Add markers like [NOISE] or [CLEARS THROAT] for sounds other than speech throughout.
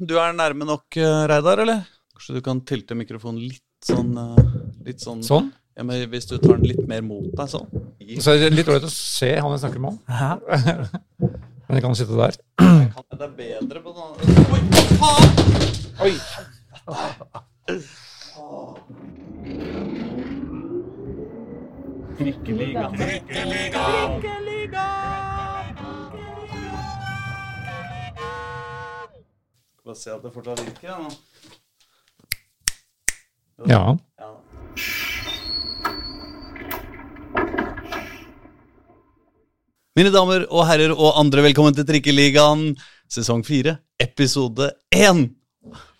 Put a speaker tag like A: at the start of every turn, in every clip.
A: du er nærme nok, eh, Reidar, eller? Kanskje du kan tilte mikrofonen litt sånn eh, Litt sånn,
B: Sånn.
A: Ja, men Hvis du tar den litt mer mot deg, sånn.
B: Så er det litt ålreit å se han jeg snakker med om. [LAUGHS] Men jeg kan sitte der.
A: Det er bedre på sånn Oi, faen!
B: Oi!
A: Trikkeliga. Skal bare se at det fortsatt virker. Ja, nå.
B: Ja.
A: Ja. Mine damer og herrer og andre, velkommen til Trikkeligaen, sesong fire, episode én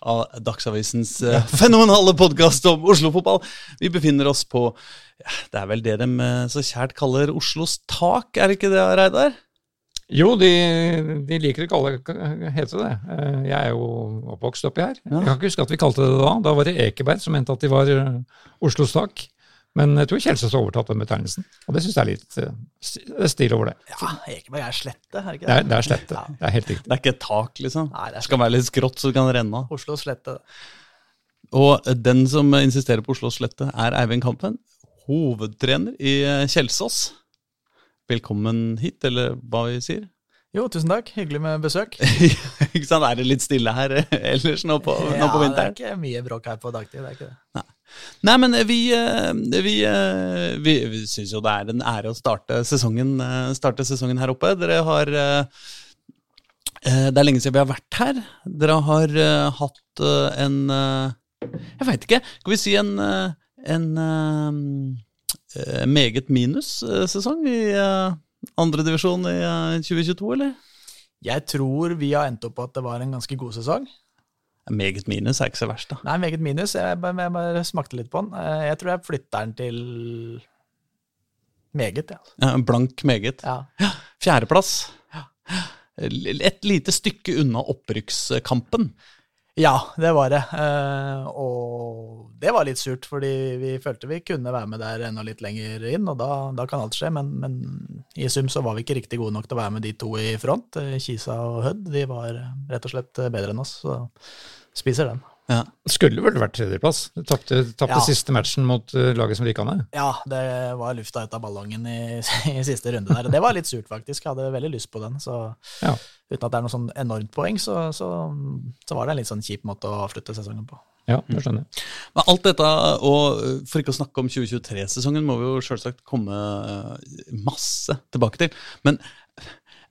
A: av Dagsavisens eh, fenomenale podkast om Oslo-fotball. Vi befinner oss på ja, Det er vel det de eh, så kjært kaller Oslos tak, er det ikke det, Reidar?
B: Jo, de, de liker ikke alle hete det. Eh, Jeg er jo oppvokst oppi her. Jeg kan ikke huske at vi kalte det det da. Da var det Ekeberg som mente at de var eh, Oslos tak. Men jeg tror Kjelsås har overtatt den betegnelsen. Og det syns jeg er litt eh, stil over det.
C: Ja, Ekeberg er slette, er det ikke
B: Det er, det er slette.
C: Ja.
B: Det er helt riktig.
A: Det er ikke et tak, liksom.
C: Nei, det
A: skal være litt skrått, så det kan renne av.
C: Oslo slette.
A: Og den som insisterer på Oslos slette, er Eivind Kampen, hovedtrener i Kjelsås. Velkommen hit, eller hva vi sier.
C: Jo, tusen takk. Hyggelig med besøk. [LAUGHS]
A: ikke sant? Er det litt stille her eh, ellers nå på, nå på
C: det er ikke mye bråk her på dagtid. det er ikke det.
A: Nei, men vi, eh, vi, eh, vi, vi syns jo det er en ære å starte sesongen, starte sesongen her oppe. Dere har Det er lenge siden vi har vært her. Dere har hatt en Jeg veit ikke. Skal vi si en, en meget minus-sesong i uh, andredivisjon i eh, 2022, eller?
C: Jeg tror vi har endt opp på at det var en ganske god sesong.
A: Meget minus er ikke så verst, da.
C: Nei, meget minus. Jeg bare, jeg bare smakte litt på den. Eh, Jeg tror jeg flytter den til meget, ja.
A: Ja, blank meget.
C: ja.
A: Fjerdeplass. Et lite stykke unna opprykkskampen.
C: Ja, det var det. Eh, og det var litt surt, fordi vi følte vi kunne være med der enda litt lenger inn, og da, da kan alt skje, men, men i sum så var vi ikke riktig gode nok til å være med de to i front. Eh, Kisa og Hødd, de var rett og slett bedre enn oss, så spiser den.
A: Ja.
B: Skulle vel vært tredjeplass. Du Tapte
C: Ja.
B: siste matchen mot eh, laget som rykka ned.
C: Ja, det var lufta ut av ballongen i, [LAUGHS] i siste runde der, det var litt surt faktisk. Jeg hadde veldig lyst på den, så
B: Ja.
C: uten at det er noe sånn enormt poeng, så, så, så var det en litt sånn kjip måte å avslutte sesongen på.
B: Ja, det skjønner jeg.
A: Men alt dette, og for ikke å snakke om 2023-sesongen, må vi jo selvsagt komme eh, masse tilbake til. Men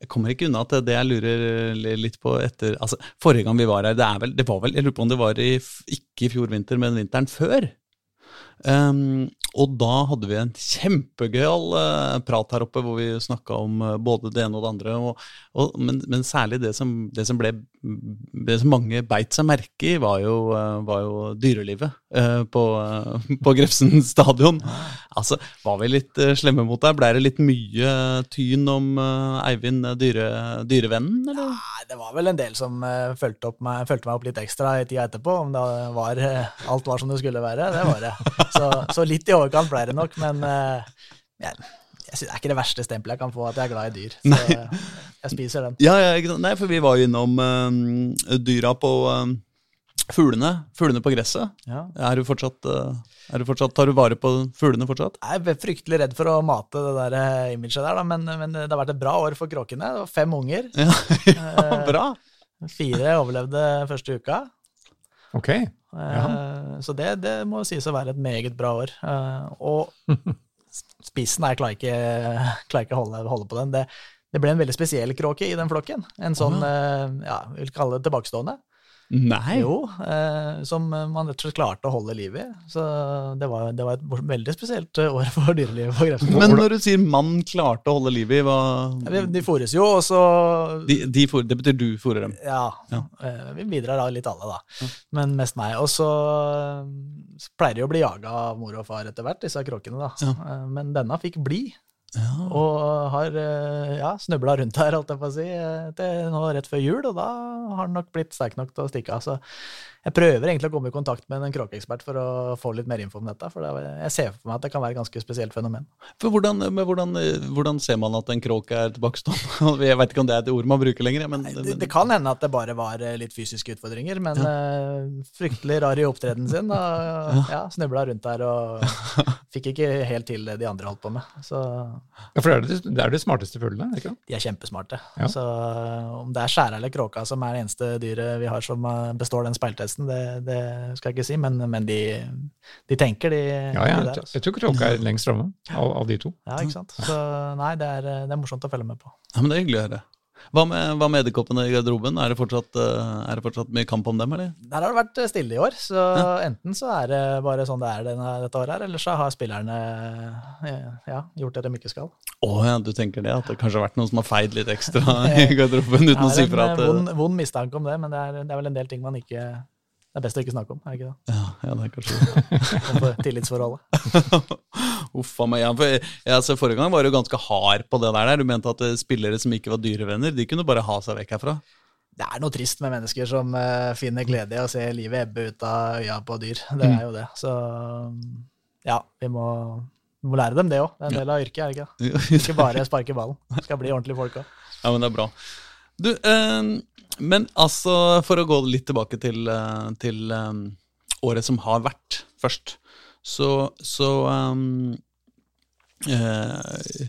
A: jeg kommer ikke unna at det jeg lurer litt på etter altså Forrige gang vi var her, det, vel, det var vel Jeg lurer på om det var i, ikke i fjor vinter, men vinteren før. Um, og da hadde vi en kjempegøyal uh, prat her oppe hvor vi snakka om uh, både det ene og det andre. Og, og, men, men særlig det som, det som ble Det som mange beit seg merke i, var jo, uh, var jo dyrelivet på, på Grefsen stadion. Altså, Var vi litt slemme mot deg? Ble det litt mye tyn om Eivind dyre, dyrevennen, eller?
C: Nei, det var vel en del som fulgte, meg, meg opp litt ekstra i tida etterpå, om det var, alt var som det skulle være. Det var det. [LAUGHS] Så, så litt i overkant ble det nok, men eh, jeg, jeg synes, det er ikke det verste stempelet jeg kan få, at jeg er glad i dyr. Så Nei. jeg spiser den.
A: Ja, ja, ikke sant? Nei, for vi var jo innom uh, dyra på uh, fuglene. Fuglene på gresset.
C: Ja.
A: Er du fortsatt, uh, er du fortsatt Tar du vare på fuglene fortsatt?
C: Jeg er fryktelig redd for å mate det der eh, imaget der, da, men, men det har vært et bra år for kråkene. Det var fem unger.
A: Ja, ja [LAUGHS] bra.
C: Fire overlevde første uka.
B: Ok.
C: Eh, Så det, det må sies å være et meget bra år. Eh, Og [LAUGHS] spissen jeg klarer ikke, klarer ikke å holde, holde på den. Det, det ble en veldig spesiell kråke i den flokken. En sånn, eh, ja, vi vil kalle det tilbakestående.
A: Nei.
C: Jo, eh, som man rett og slett klarte å holde liv i. Så det var, det var et veldig spesielt eh, år for dyrelivet på Grefsen.
A: Men når du sier mann klarte å holde liv i, hva
C: De, de fôres jo, og så
A: de, de for, Det betyr du fôrer dem?
C: Ja,
A: Ja.
C: eh, vi bidrar litt alle, da. Men mest meg. Og så eh, pleier de å bli jaga av mor og far etter hvert, disse kråkene, da.
A: Ja.
C: Eh, Men denne fikk bli.
A: Ja.
C: Og har eh, ja, snubla rundt her, holdt jeg på å si, eh, til nå rett før jul, og da har han nok blitt sterk nok til å stikke av. Så jeg prøver egentlig å komme i kontakt med en kråkeekspert for å få litt mer info om dette, for det, jeg ser for meg at det kan være et ganske spesielt fenomen.
A: For hvordan, men hvordan, hvordan ser man at en kråke er tilbakestående? [LAUGHS] Jeg vet ikke om det er et ord man bruker lenger. Men,
C: Det, det kan hende at det bare var eh, litt fysiske utfordringer, men ja. fryktelig rar i opptredenen sin. Og [LAUGHS] ja, snubla rundt der og [LAUGHS] fikk ikke helt til det de andre holdt på med. Så
B: Ja, For det er det, det, er de smarteste fuglene, ikke sant?
C: de er kjempesmarte.
B: Ja.
C: Så eh, om det er skjæra eller kråka som er det eneste dyret vi har som eh, består den speiltesten, det, det skal jeg ikke si, men, men de, de tenker, de,
B: Ja, ja,
C: de der. altså.
B: jeg tror kråka er lengst framme av, av de to.
C: Ja, ikke sant. Så nei, det er, det er morsomt å følge med på.
A: Ja, men Det er hyggelig å høre. Hva med, hva med edderkoppene i garderoben? Er det, fortsatt, eh, er det fortsatt mye kamp om dem, eller?
C: Der har det vært stille i år, så enten så er det bare sånn det er denne, dette året her, eller så har spillerne eh, ja, gjort det de ikke skal.
A: Å ja, du tenker det? At det kanskje har vært noen som har feid litt ekstra [LAUGHS] i garderoben uten å si fra
C: at...
A: at
C: eh,
A: eh,
C: vond, vond mistanke om det, men det er, det er vel en del ting man ikke Det er best å ikke snakke om, er det ikke det?
A: ja, ja, det er kanskje det.
C: Tillitsforholdet. [LAUGHS]
A: Uff a meg. Ja, for ja, så forrige gang var du ganske hard på det der. Du mente at eh, spillere som ikke var dyrevenner, de kunne bare ha seg vekk herfra.
C: Det er noe trist med mennesker som uh, finner glede i å se livet ebbe ut av øya på dyr. Det er jo det. Så ja, vi må, vi må lære dem det òg. Det er en del av yrket, er det ikke? [LAUGHS] Ikke bare sparke ballen. Skal bli ordentlige folk òg.
A: Ja, men det er bra. Du, eh, men altså, for å gå litt tilbake til, eh, til um, året som har vært først, så, så um, eh,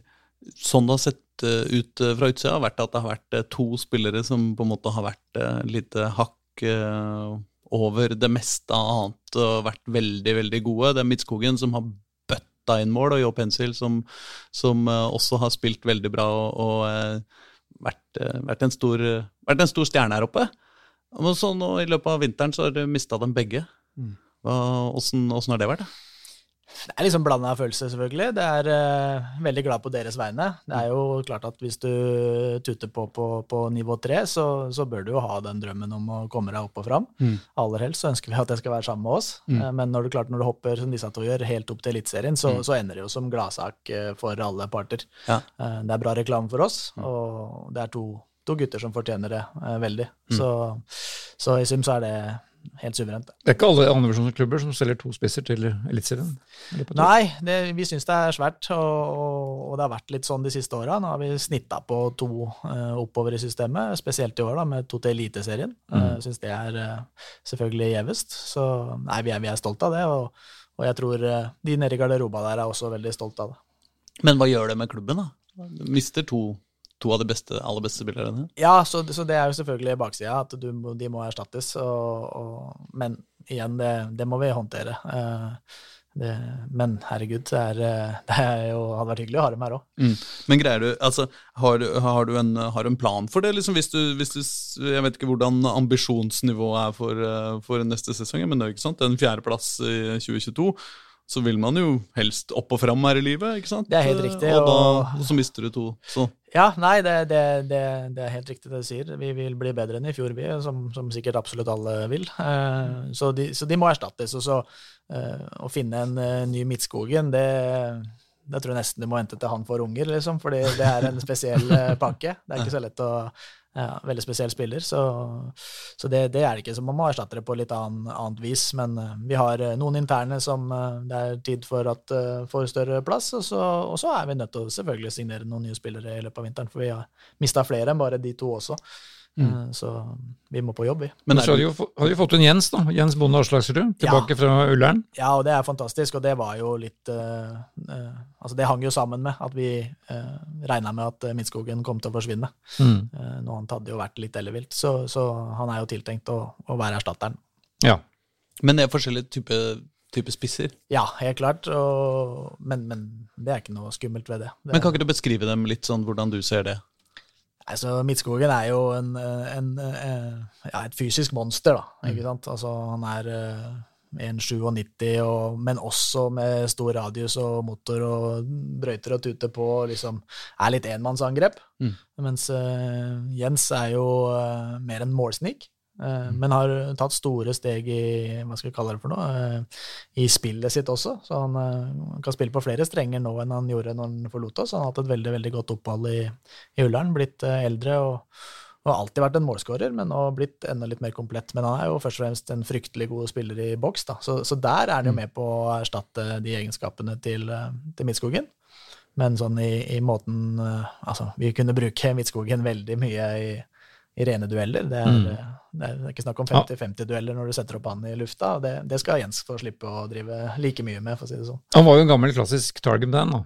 A: Sånn det har sett ut fra utsida, har vært at det har vært to spillere som på en måte har vært et litt eh, hakk eh, over det meste annet og vært veldig, veldig gode. Det er Midtskogen som har bøtta inn mål, og Jo Pencil som, som også har spilt veldig bra og, og vært, eh, vært, en stor, vært en stor stjerne her oppe. Og så nå I løpet av vinteren så har du mista dem begge.
C: Mm.
A: Hva, åssen, åssen har det vært? da?
C: Det er liksom blanda følelser, selvfølgelig. Det er uh, veldig glad på deres vegne. Det er jo klart at hvis du tuter på på, på nivå tre, så, så bør du jo ha den drømmen om å komme deg opp og fram.
A: Mm.
C: Aller helst så ønsker vi at det skal være sammen med oss.
A: Mm.
C: uh, Men når du, klart, når du hopper som disse to gjør, helt opp til Eliteserien, så,
A: Mm.
C: så ender det jo som gladsak eh, for alle parter.
A: Ja.
C: Uh, Det er bra reklame for oss,
A: Mm.
C: og det er to, to gutter som fortjener det veldig.
A: Mm.
C: Så, så i sum så er det helt suverent. det.
B: Er ikke alle andredivisjonsklubber som selger to spisser til Eliteserien.
C: Nei, det, vi syns det er svært, og, og, det har vært litt sånn de siste åra. Nå har vi snitta på to uh, oppover i systemet, spesielt i år da, med to til Eliteserien.
B: Mm.
C: Uh, syns det er uh, selvfølgelig gjevest. Så nei, vi er, vi er stolt av det, og, og jeg tror eh, de nede i garderoba der er også veldig stolt av det.
A: Men hva gjør det med klubben, da? Mister to, to av de beste, aller beste spillerne.
C: Ja, så, så det er jo selvfølgelig baksida, at du, de må erstattes. Og, og, men igjen, det, det må vi håndtere. Uh, det, men herregud, det, er, eh, det er jo, hadde vært hyggelig å ha dem her òg.
A: Mm. Men greier du, altså, har du, har du, en, har du en plan for det? Liksom, hvis du, hvis du, jeg vet ikke hvordan ambisjonsnivået er for, eh, for neste sesong, men det er jo ikke sant? en fjerdeplass i 2022, så vil man jo helst opp og fram her i livet, ikke sant?
C: Det er helt riktig,
A: Og, da,
C: og-
A: så mister du to. Så
C: Ja, nei, det, det, det, det er helt riktig det du sier. Vi vil bli bedre enn i fjor, vi, som, som sikkert absolutt alle vil. Eh, så, de, så de må erstattes. Og så eh, å finne en eh, ny Midtskogen, det, det tror jeg nesten du må vente til han får unger, liksom. Fordi det er en spesiell pakke. Det er ikke så lett å ja, Veldig spesiell spiller, så, så det, det er det ikke. Så man må erstatte det på litt annen, annet vis. Men eh, vi har eh, noen interne som eh, det er tid for at får større plass, og så, og så er vi nødt til å selvfølgelig signere noen nye spillere i løpet av vinteren, for vi har mista flere enn bare de to også. Eh, Så vi må på jobb, vi.
A: Men
B: så har
A: du,
B: jo, fått inn Jens, da. Jens Bonde Aslaksrud, tilbake fra Ullern.
C: Ja, og det er fantastisk, og det var jo litt uh, uh, Altså, det hang jo sammen med at vi uh, regna med at Midtskogen kom til å forsvinne.
B: Mm.
C: Uh, noe annet hadde jo vært litt ellevilt, så, så han er jo tiltenkt å, å være erstatteren.
B: Ja.
A: men det er forskjellige typer type spisser.
C: Ja, helt klart, og, men, men det er ikke noe skummelt ved det. det
A: Men kan ikke du beskrive dem litt sånn hvordan du ser det?
C: Altså, Midtskogen er jo en, en, en, ja, et fysisk monster, da.
A: Mm.
C: Ikke sant? Altså, han er eh, 1,97, og- men også med stor radius og motor og brøyter og tuter på, og liksom er litt enmannsangrep.
A: Mm.
C: Mens uh, Jens er jo uh, mer en målsnik. Eh, men har tatt store steg i hva skal vi kalle det for noe, eh, i spillet sitt også. Så han eh, kan spille på flere strenger nå enn han gjorde når han forlot oss. Han har hatt et veldig veldig godt opphold i, i Ullern, blitt eldre og, og alltid vært en målskårer, men nå blitt enda litt mer komplett. Men han er jo først og fremst en fryktelig god spiller i boks, da. Så, så der er han jo med på å erstatte de egenskapene til, til Midtskogen. Men sånn i, i måten Altså, vi kunne bruke Midtskogen veldig mye i, i rene dueller. Det er,
A: Mm.
C: eh, det er ikke snakk om 50-50-dueller når du setter opp han i lufta. og Det, det skal Jens få slippe å drive like mye med, for å si det sånn.
B: Han var jo en gammel klassisk target man, da.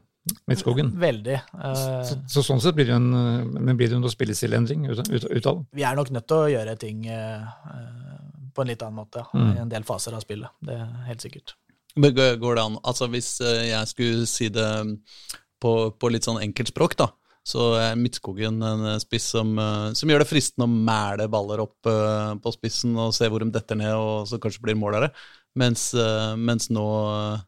B: Midtskogen.
C: Veldig. eh,
B: Så, så sånn sett blir det jo en, eh, men blir det jo noe spillestilendring ut, ut, ut av det.
C: vi er nok nødt til å gjøre ting eh, eh, på en litt annen måte
B: Mm.
C: i en del faser av spillet. Det er helt sikkert.
A: Men Går det an Altså Hvis eh, jeg skulle si det på, på litt sånn enkeltspråk, da, så er Midtskogen en eh, spiss som, eh, som gjør det fristende å mæle baller opp eh, på spissen og se hvor de detter ned, og så kanskje blir mål av det. Mens, eh, mens nå eh,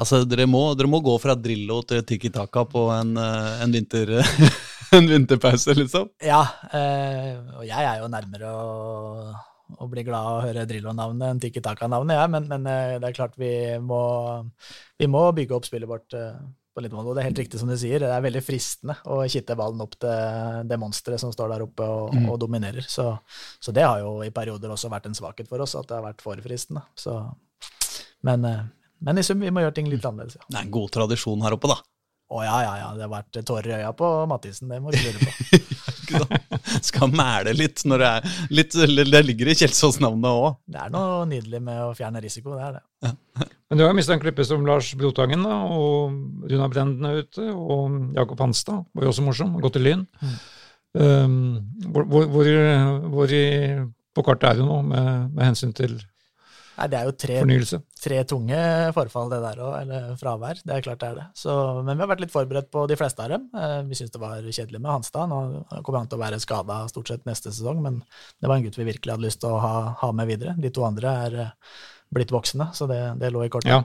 A: Altså, dere må, dere må gå fra Drillo til Tiki Taka på en, eh, en, vinter, [LAUGHS] en vinterpause, liksom.
C: Ja, eh, og jeg er jo nærmere å, å bli glad av å høre Drillo-navnet enn Tiki Taka-navnet, jeg, men, men eh, det er klart vi må, vi må bygge opp spillet vårt eh, på. Og det er helt riktig som du sier, det er veldig fristende å kitte ballen opp til det monsteret som står der oppe og,
B: Mm.
C: og dominerer. Så, så det har jo i perioder også vært en svakhet for oss, at det har vært for fristende. Så, men, eh, men i sum, vi må gjøre ting litt annerledes, ja.
A: Det er en god tradisjon her oppe, da.
C: Å ja, ja, ja, det har vært tårer i øya på Mathisen, det må vi lure på. [LAUGHS] [LAUGHS]
A: Skal mæle litt når det er litt Det ligger i Kjelsås-navnet òg.
C: Det er noe nydelig med å fjerne risiko, det er det. [LAUGHS]
B: Men du har mista en klippe som Lars Brotangen, da, og Runa Brenden er ute, og Jakob Hanstad var jo også morsom, og gått til Lyn. Um, hvor, hvor, hvor, hvor i, på kartet er du nå med, med hensyn til
C: Nei, det er jo tre,
B: fornyelse?
C: Tre tunge forfall, det der òg, eller fravær. Det er klart det er det. Så, men vi har vært litt forberedt på de fleste av dem. Eh, Vi syns det var kjedelig med Hanstad. Nå kommer han til å være skada stort sett neste sesong, men det var en gutt vi virkelig hadde lyst til å ha, ha med videre. De to andre er eh, blitt voksne, så det, det lå i kortet.
B: Ja.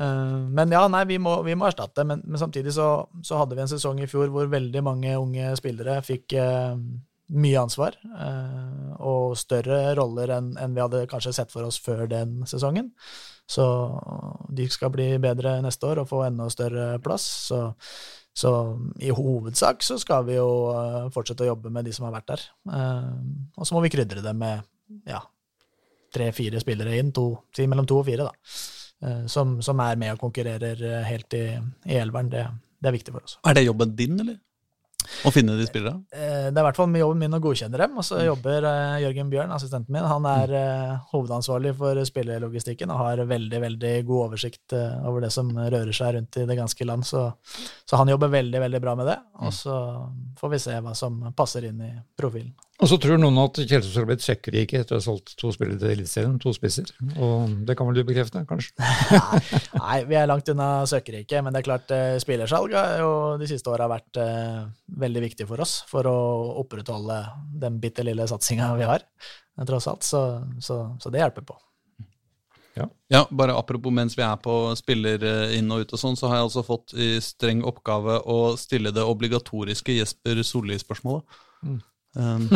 C: Eh, Men ja, nei, vi må, vi må erstatte. Men, men samtidig så, så hadde vi en sesong i fjor hvor veldig mange unge spillere fikk mye ansvar. eh, og større roller enn vi hadde kanskje sett for oss før den sesongen. Så de skal bli bedre neste år og få enda større plass. Så, så i hovedsak så skal vi jo eh, fortsette å jobbe med de som har vært der. Eh, og så må vi krydre det med ja, tre-fire spillere inn, to, si mellom to og fire, da som, som er med og konkurrerer helt i, i elveren. Det, det er viktig for oss.
A: Er det jobben din, eller? Å finne de spillerne?
C: Eh, Det er i hvert fall jobben min å godkjenne dem. Og så jobber eh, Jørgen Bjørn, assistenten min, han er eh, hovedansvarlig for spillelogistikken og har veldig veldig god oversikt over det som rører seg rundt i det ganske land. Så, så han jobber veldig veldig bra med det. Og så får vi se hva som passer inn i profilen.
B: Og så tror noen at Kjelsås har blitt søkkrike etter å ha solgt to spillere til Eliteserien, to spisser. Og det kan vel du bekrefte, kanskje? [LAUGHS]
C: Nei, vi er langt unna søkkrike, men det er klart eh, spillersalg har jo de siste åra vært eh, veldig viktig for oss for å opprettholde den bitte lille satsinga vi har, tross alt. Så, så, så det hjelper på.
A: Ja, bare apropos mens vi er på spiller eh, inn og ut og sånn, så har jeg altså fått i streng oppgave å stille det obligatoriske Jesper Solli-spørsmålet.
B: Mm.
A: Um,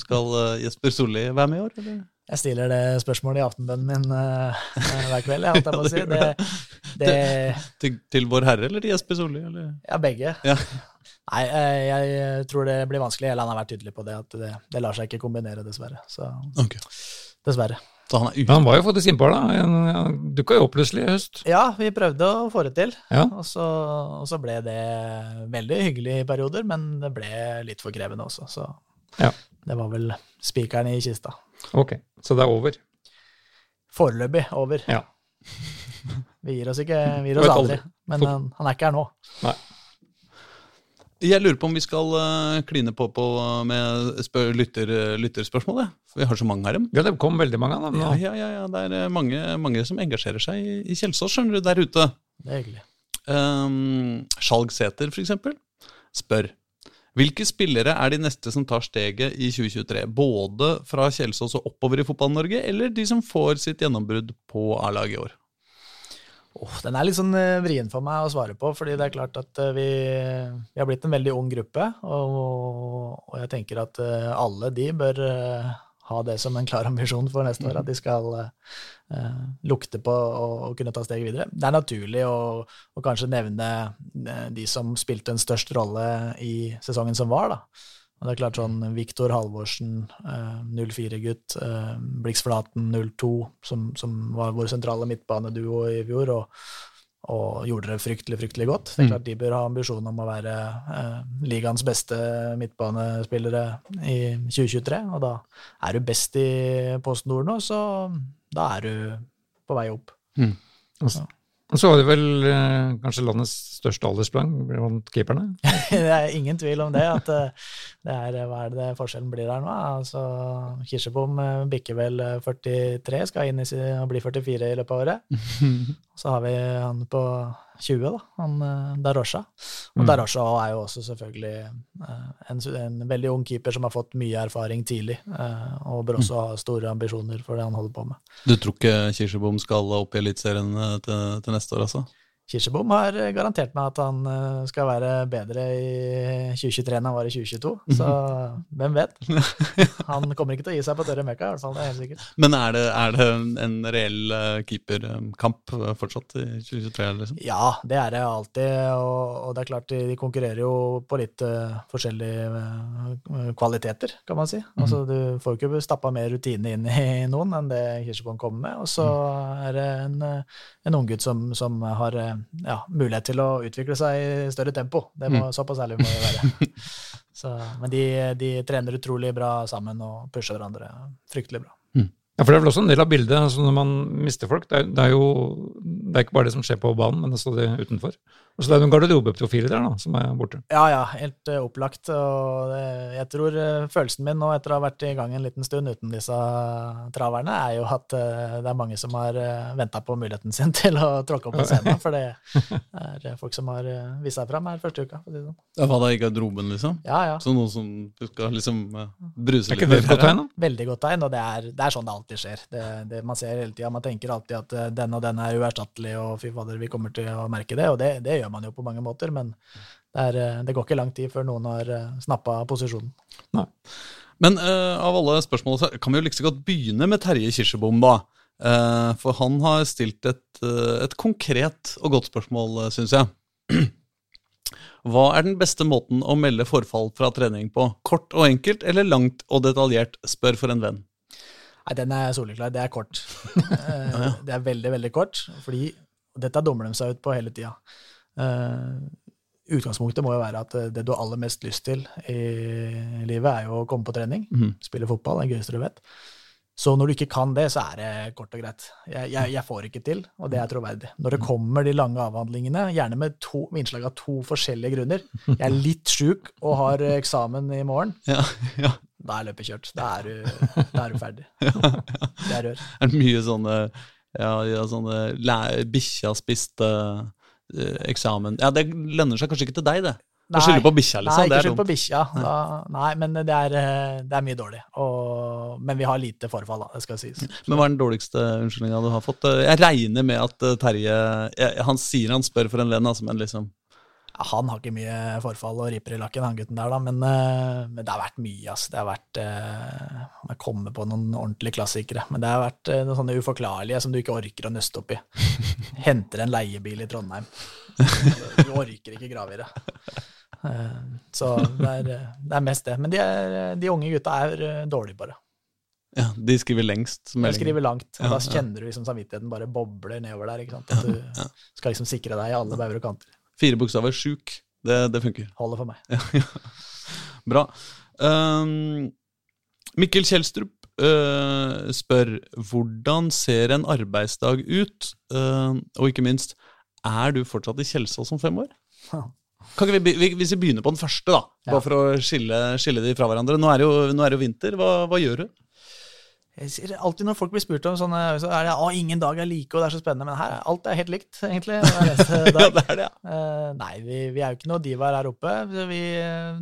A: skal eh, Jesper Solli være med i år, eller?
C: Jeg stiller det spørsmålet i aftenbønnen min uh, hver kveld, jeg, jeg må si. [LAUGHS] Det, det,
A: Til, til Vår Herre eller til Jesper Solli?
C: Ja, begge.
A: Ja.
C: Nei, jeg tror det blir vanskelig. Eller han har vært tydelig på det, at det, det lar seg ikke kombinere, dessverre. Så
A: okay.
C: dessverre.
A: Så han er
B: Men han var jo faktisk innpå da. Han dukka jo opp plutselig i høst.
C: Ja, vi prøvde å få det til.
B: Ja.
C: Og så, og så ble det veldig hyggelig i perioder, men det ble litt for krevende også. Så
B: Ja.
C: det var vel spikeren i kista.
B: Ok, så det er over.
C: Foreløpig over.
B: Ja. [LAUGHS]
C: Vi gir oss ikke, vi gir oss aldri.
B: aldri.
C: Men han, han er ikke her nå. Nei.
A: Jeg lurer på om vi skal eh, kline på, på med spør, lytter, lytterspørsmål. Vi har så mange av dem.
B: Ja, det kom veldig mange av dem.
A: Ja, ja, ja, ja. Det er eh, mange, mange som engasjerer seg i, i Kjelsås, skjønner du, der ute.
C: Det er hyggelig.
A: Um, Skjalg Sæter, for eksempel, spør hvilke spillere er de neste som tar steget i 2023? Både fra Kjelsås og oppover i Fotball-Norge, eller de som får sitt gjennombrudd på A-laget i år?
C: Oh, den er litt sånn eh, vrien for meg å svare på, fordi det er klart at eh, vi, vi har blitt en veldig ung gruppe, og, og jeg tenker at eh, alle de bør ha det som en klar ambisjon for neste år, at de skal uh, lukte på å, kunne ta steget videre. Det er naturlig å, å, kanskje nevne de som spilte en størst rolle i sesongen som var. da. Og det er klart sånn Viktor Halvorsen, uh, 04-gutt, uh, Blix Flaten 02, som, som, var vår sentrale midtbaneduo i fjor. og og gjorde det fryktelig fryktelig godt. Det er mm. klart De bør ha ambisjon om å være eh, ligaens beste midtbanespillere i 2023. Og da er du best i Post Nord nå, så da er du på vei opp. Mm.
B: Og så var det vel eh, kanskje landets største alderssprang blant keeperne? [LAUGHS]
C: det er ingen tvil om det. at eh, det er, Hva er det forskjellen blir her nå? Altså, Kirsebom eh, bikker vel 43, skal inn i, og bli 44 i løpet av året. [LAUGHS] Så har vi han på 20, da, han Darosha. Og mm. Darosha er jo også selvfølgelig en, en, veldig ung keeper som har fått mye erfaring tidlig, og bør også ha store ambisjoner for det han holder på med.
A: Du tror ikke Kirsebom skal opp i Eliteserien til, til neste år, altså?
C: Kirsebom har garantert meg at han eh, skal være bedre i 2023 enn han var i 2022. Så hvem vet? Han kommer ikke til å gi seg på tørre møkka, i hvert fall. Det er helt sikkert.
A: Men er det, er det en reell eh, keeperkamp fortsatt i 2023? Liksom?
C: Ja, det er det alltid. Og, og, det er klart, de konkurrerer jo på litt uh, forskjellige kvaliteter, kan man si. Mm. Altså, du får jo ikke stappa mer rutine inn i noen enn det Kirsebom kommer med. Og så mm. er det en, en unggutt som, som har ja, mulighet til å utvikle seg i større tempo. Det må, mm. Såpass ærlig må det være. Så, men de, de, trener utrolig bra sammen og pusher hverandre fryktelig bra.
B: Mm. Ja, for Det er vel også en del av bildet altså når man mister folk. Det er, det er, jo det er ikke bare det som skjer på banen, men også det utenfor. Og så det er noen garderobeprofiler der da, som er borte.
C: Ja, ja, helt uh, opplagt. Og det, jeg tror uh, følelsen min nå etter å ha vært i gang en liten stund uten disse traverne, er jo at uh, det er mange som har uh, venta på muligheten [LAUGHS] sin til å tråkke opp på scenen. For det [LAUGHS] er folk som har uh, vist seg fram her første uka.
A: Sånn. Ja, Var da i garderoben, liksom?
C: Ja, ja.
A: Så noen som skal liksom bruse litt?
B: Er ikke det et godt tegn?
C: Veldig godt tegn, og det er, det er sånn det alltid skjer. Det, det man ser hele tida. Man tenker alltid at den og den er uerstattelig, og fy fader, vi kommer til å merke det. Og det, det gjør man jo på mange måter, men det, er, eh, det går ikke lang tid før noen har eh, snappa posisjonen. Nei.
A: Men uh, av alle spørsmål kan vi jo like liksom godt begynne med Terje Kirsebom, da. For han har stilt et, et konkret og godt spørsmål, syns jeg. [CLEARS THROAT] Hva er den beste måten å melde forfall fra trening på? Kort og enkelt eller langt og detaljert? Spør for en venn.
C: Nei, den er soleklar. Det er kort. [LAUGHS] det er veldig, veldig kort. Fordi dette dommer de seg ut på hele tida. Uh, utgangspunktet må jo være at det du har aller mest lyst til i livet, er jo å komme på trening, mm. spille fotball, det er det gøyeste du vet. Så når du ikke kan det, så er det kort og greit. Jeg, jeg, jeg får ikke til, og det er troverdig. Når det kommer de lange avhandlingene, gjerne med, to, med innslag av to forskjellige grunner Jeg er litt sjuk og har eksamen i morgen. Ja, ja. Da er løpet kjørt. Da er du, da er du ferdig. [LAUGHS] Det er rør.
A: Er det mye sånne ja, ja sånne bikkja spiste uh, eksamen Ja, det lønner seg kanskje ikke til deg, det? Nei, skylde på bikkja, liksom.
C: Nei, ikke skylde på bikkja. Nei, men det er, eh, det er mye dårlig. Og, men vi har lite forfall, da, det skal sies.
A: Men hva er den dårligste unnskyldninga du har fått? Jeg regner med at Terje Terje Han sier han spør for en venn, altså, men liksom
C: han har ikke mye forfall og riper i lakken, han gutten der, da. Men, men, det har vært mye, ass. Det har vært Jeg kommer på noen ordentlige klassikere. Men det har vært noen sånne uforklarlige som du ikke orker å nøste opp i. [LAUGHS] Henter en leiebil i Trondheim. [LAUGHS] Du orker ikke grave i det. Så det er, det er, mest det. Men de, er, de unge gutta er dårlige, bare.
A: Ja, De skriver lengst?
C: De skriver langt. og ja, Da kjenner du liksom samvittigheten bare bobler nedover der. ikke sant? At du ja. skal liksom sikre deg i alle bauger og kanter.
A: Fire bokstaver, sjuk. Det, det funker.
C: Holder for meg.
A: Ja, Bra. Um, Mikkel Kjelstrup uh, spør hvordan ser en arbeidsdag ut? Uh, og ikke minst, er du fortsatt i Kjelsås om fem år? [LAUGHS] Kan vi, hvis vi begynner på den første, da, bare for å skille, skille de fra hverandre. Nå er det jo, er det jo vinter. Hva, hva gjør du?
C: Jeg sier alltid Når folk blir spurt om sånne, så er det å, ingen dag er like, og det er så spennende. Men her alt er helt likt, egentlig. [LAUGHS]
A: ja, det er det, ja.
C: Uh, nei, vi, vi, er jo ikke noe divaer her oppe. Vi,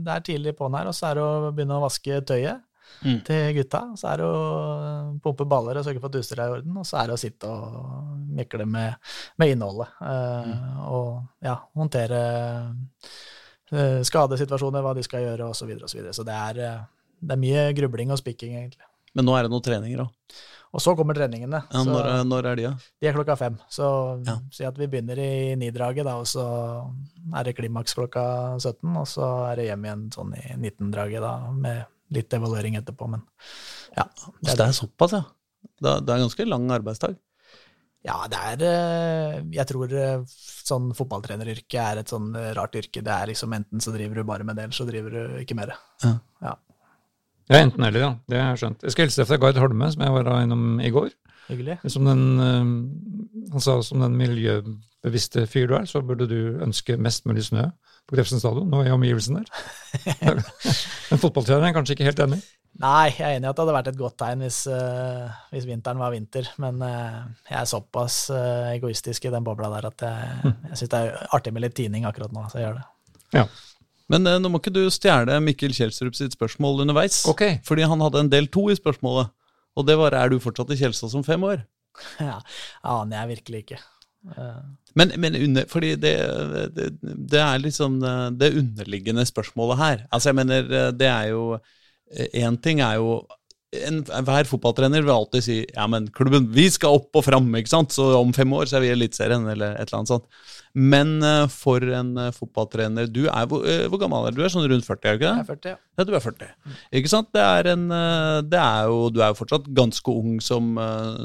C: det er tidlig på'n her, og så er det å begynne å vaske tøyet mm. til gutta. Så er det å pumpe baller og sørge for at utstyret er i orden. Og så er det å sitte og mekle med, med innholdet. Uh, mm. Og ja, håndtere uh, skadesituasjoner, hva de skal gjøre, osv. Så, videre, og så, så det er, det er mye grubling og spikking, egentlig.
A: Men nå er det noen treninger òg.
C: Og så kommer treningene.
A: Ja,
C: så
A: når, når er de, da?
C: de er klokka fem. Så
A: Ja.
C: si at vi begynner i nidraget, da, og så er det klimaks klokka 17, og så er det hjem igjen sånn i 19-draget, da, med litt evaluering etterpå. Men ja,
A: Så det er såpass, ja. Det er, det er ganske lang arbeidsdag.
C: Ja, det er eh, Jeg tror eh, sånn fotballtreneryrke er et sånn eh, rart yrke. Det er liksom enten så driver du bare med det, eller så driver du ikke med det.
A: Ja.
C: Ja,
B: Ja, enten eller, ja. Det har jeg skjønt. Jeg skal hilse fra Gard Holme, som jeg var innom i går.
C: Hyggelig.
B: Som den, han sa som den miljøbevisste fyr du er, så burde du ønske mest mulig snø på Grefsen stadion og i omgivelsene der. [LAUGHS] Men fotballtreneren er kanskje ikke helt enig?
C: Nei, jeg er enig i at det hadde vært et godt tegn hvis, uh, hvis vinteren var vinter, men uh, jeg er såpass uh, egoistisk i den bobla der at jeg, jeg syns det er artig med litt tining akkurat nå, så jeg gjør det.
B: Ja.
A: Men nå må ikke du stjele Mikkel Kjelsrup sitt spørsmål underveis.
B: Okay.
A: Fordi han hadde en del to i spørsmålet. Og det var er du fortsatt i Kjelsås om fem år? [LAUGHS]
C: Ja, aner jeg virkelig ikke.
A: Men, men under, fordi det, det, det er liksom det underliggende spørsmålet her. Altså jeg mener, det er jo Én ting er jo en, Hver fotballtrener vil alltid si ja, men klubben, vi skal opp og fram, ikke sant? så om fem år så er vi i Eliteserien, eller et eller annet sånt. Men eh, for en eh, fotballtrener du er, hvor, eh, hvor gammel er du? Du er sånn rundt 40, er du ikke
C: jeg
A: det?
C: er 40, ja.
A: Ja, du er 40. Ikke sant? Det er en, det er jo, du er jo fortsatt ganske ung som,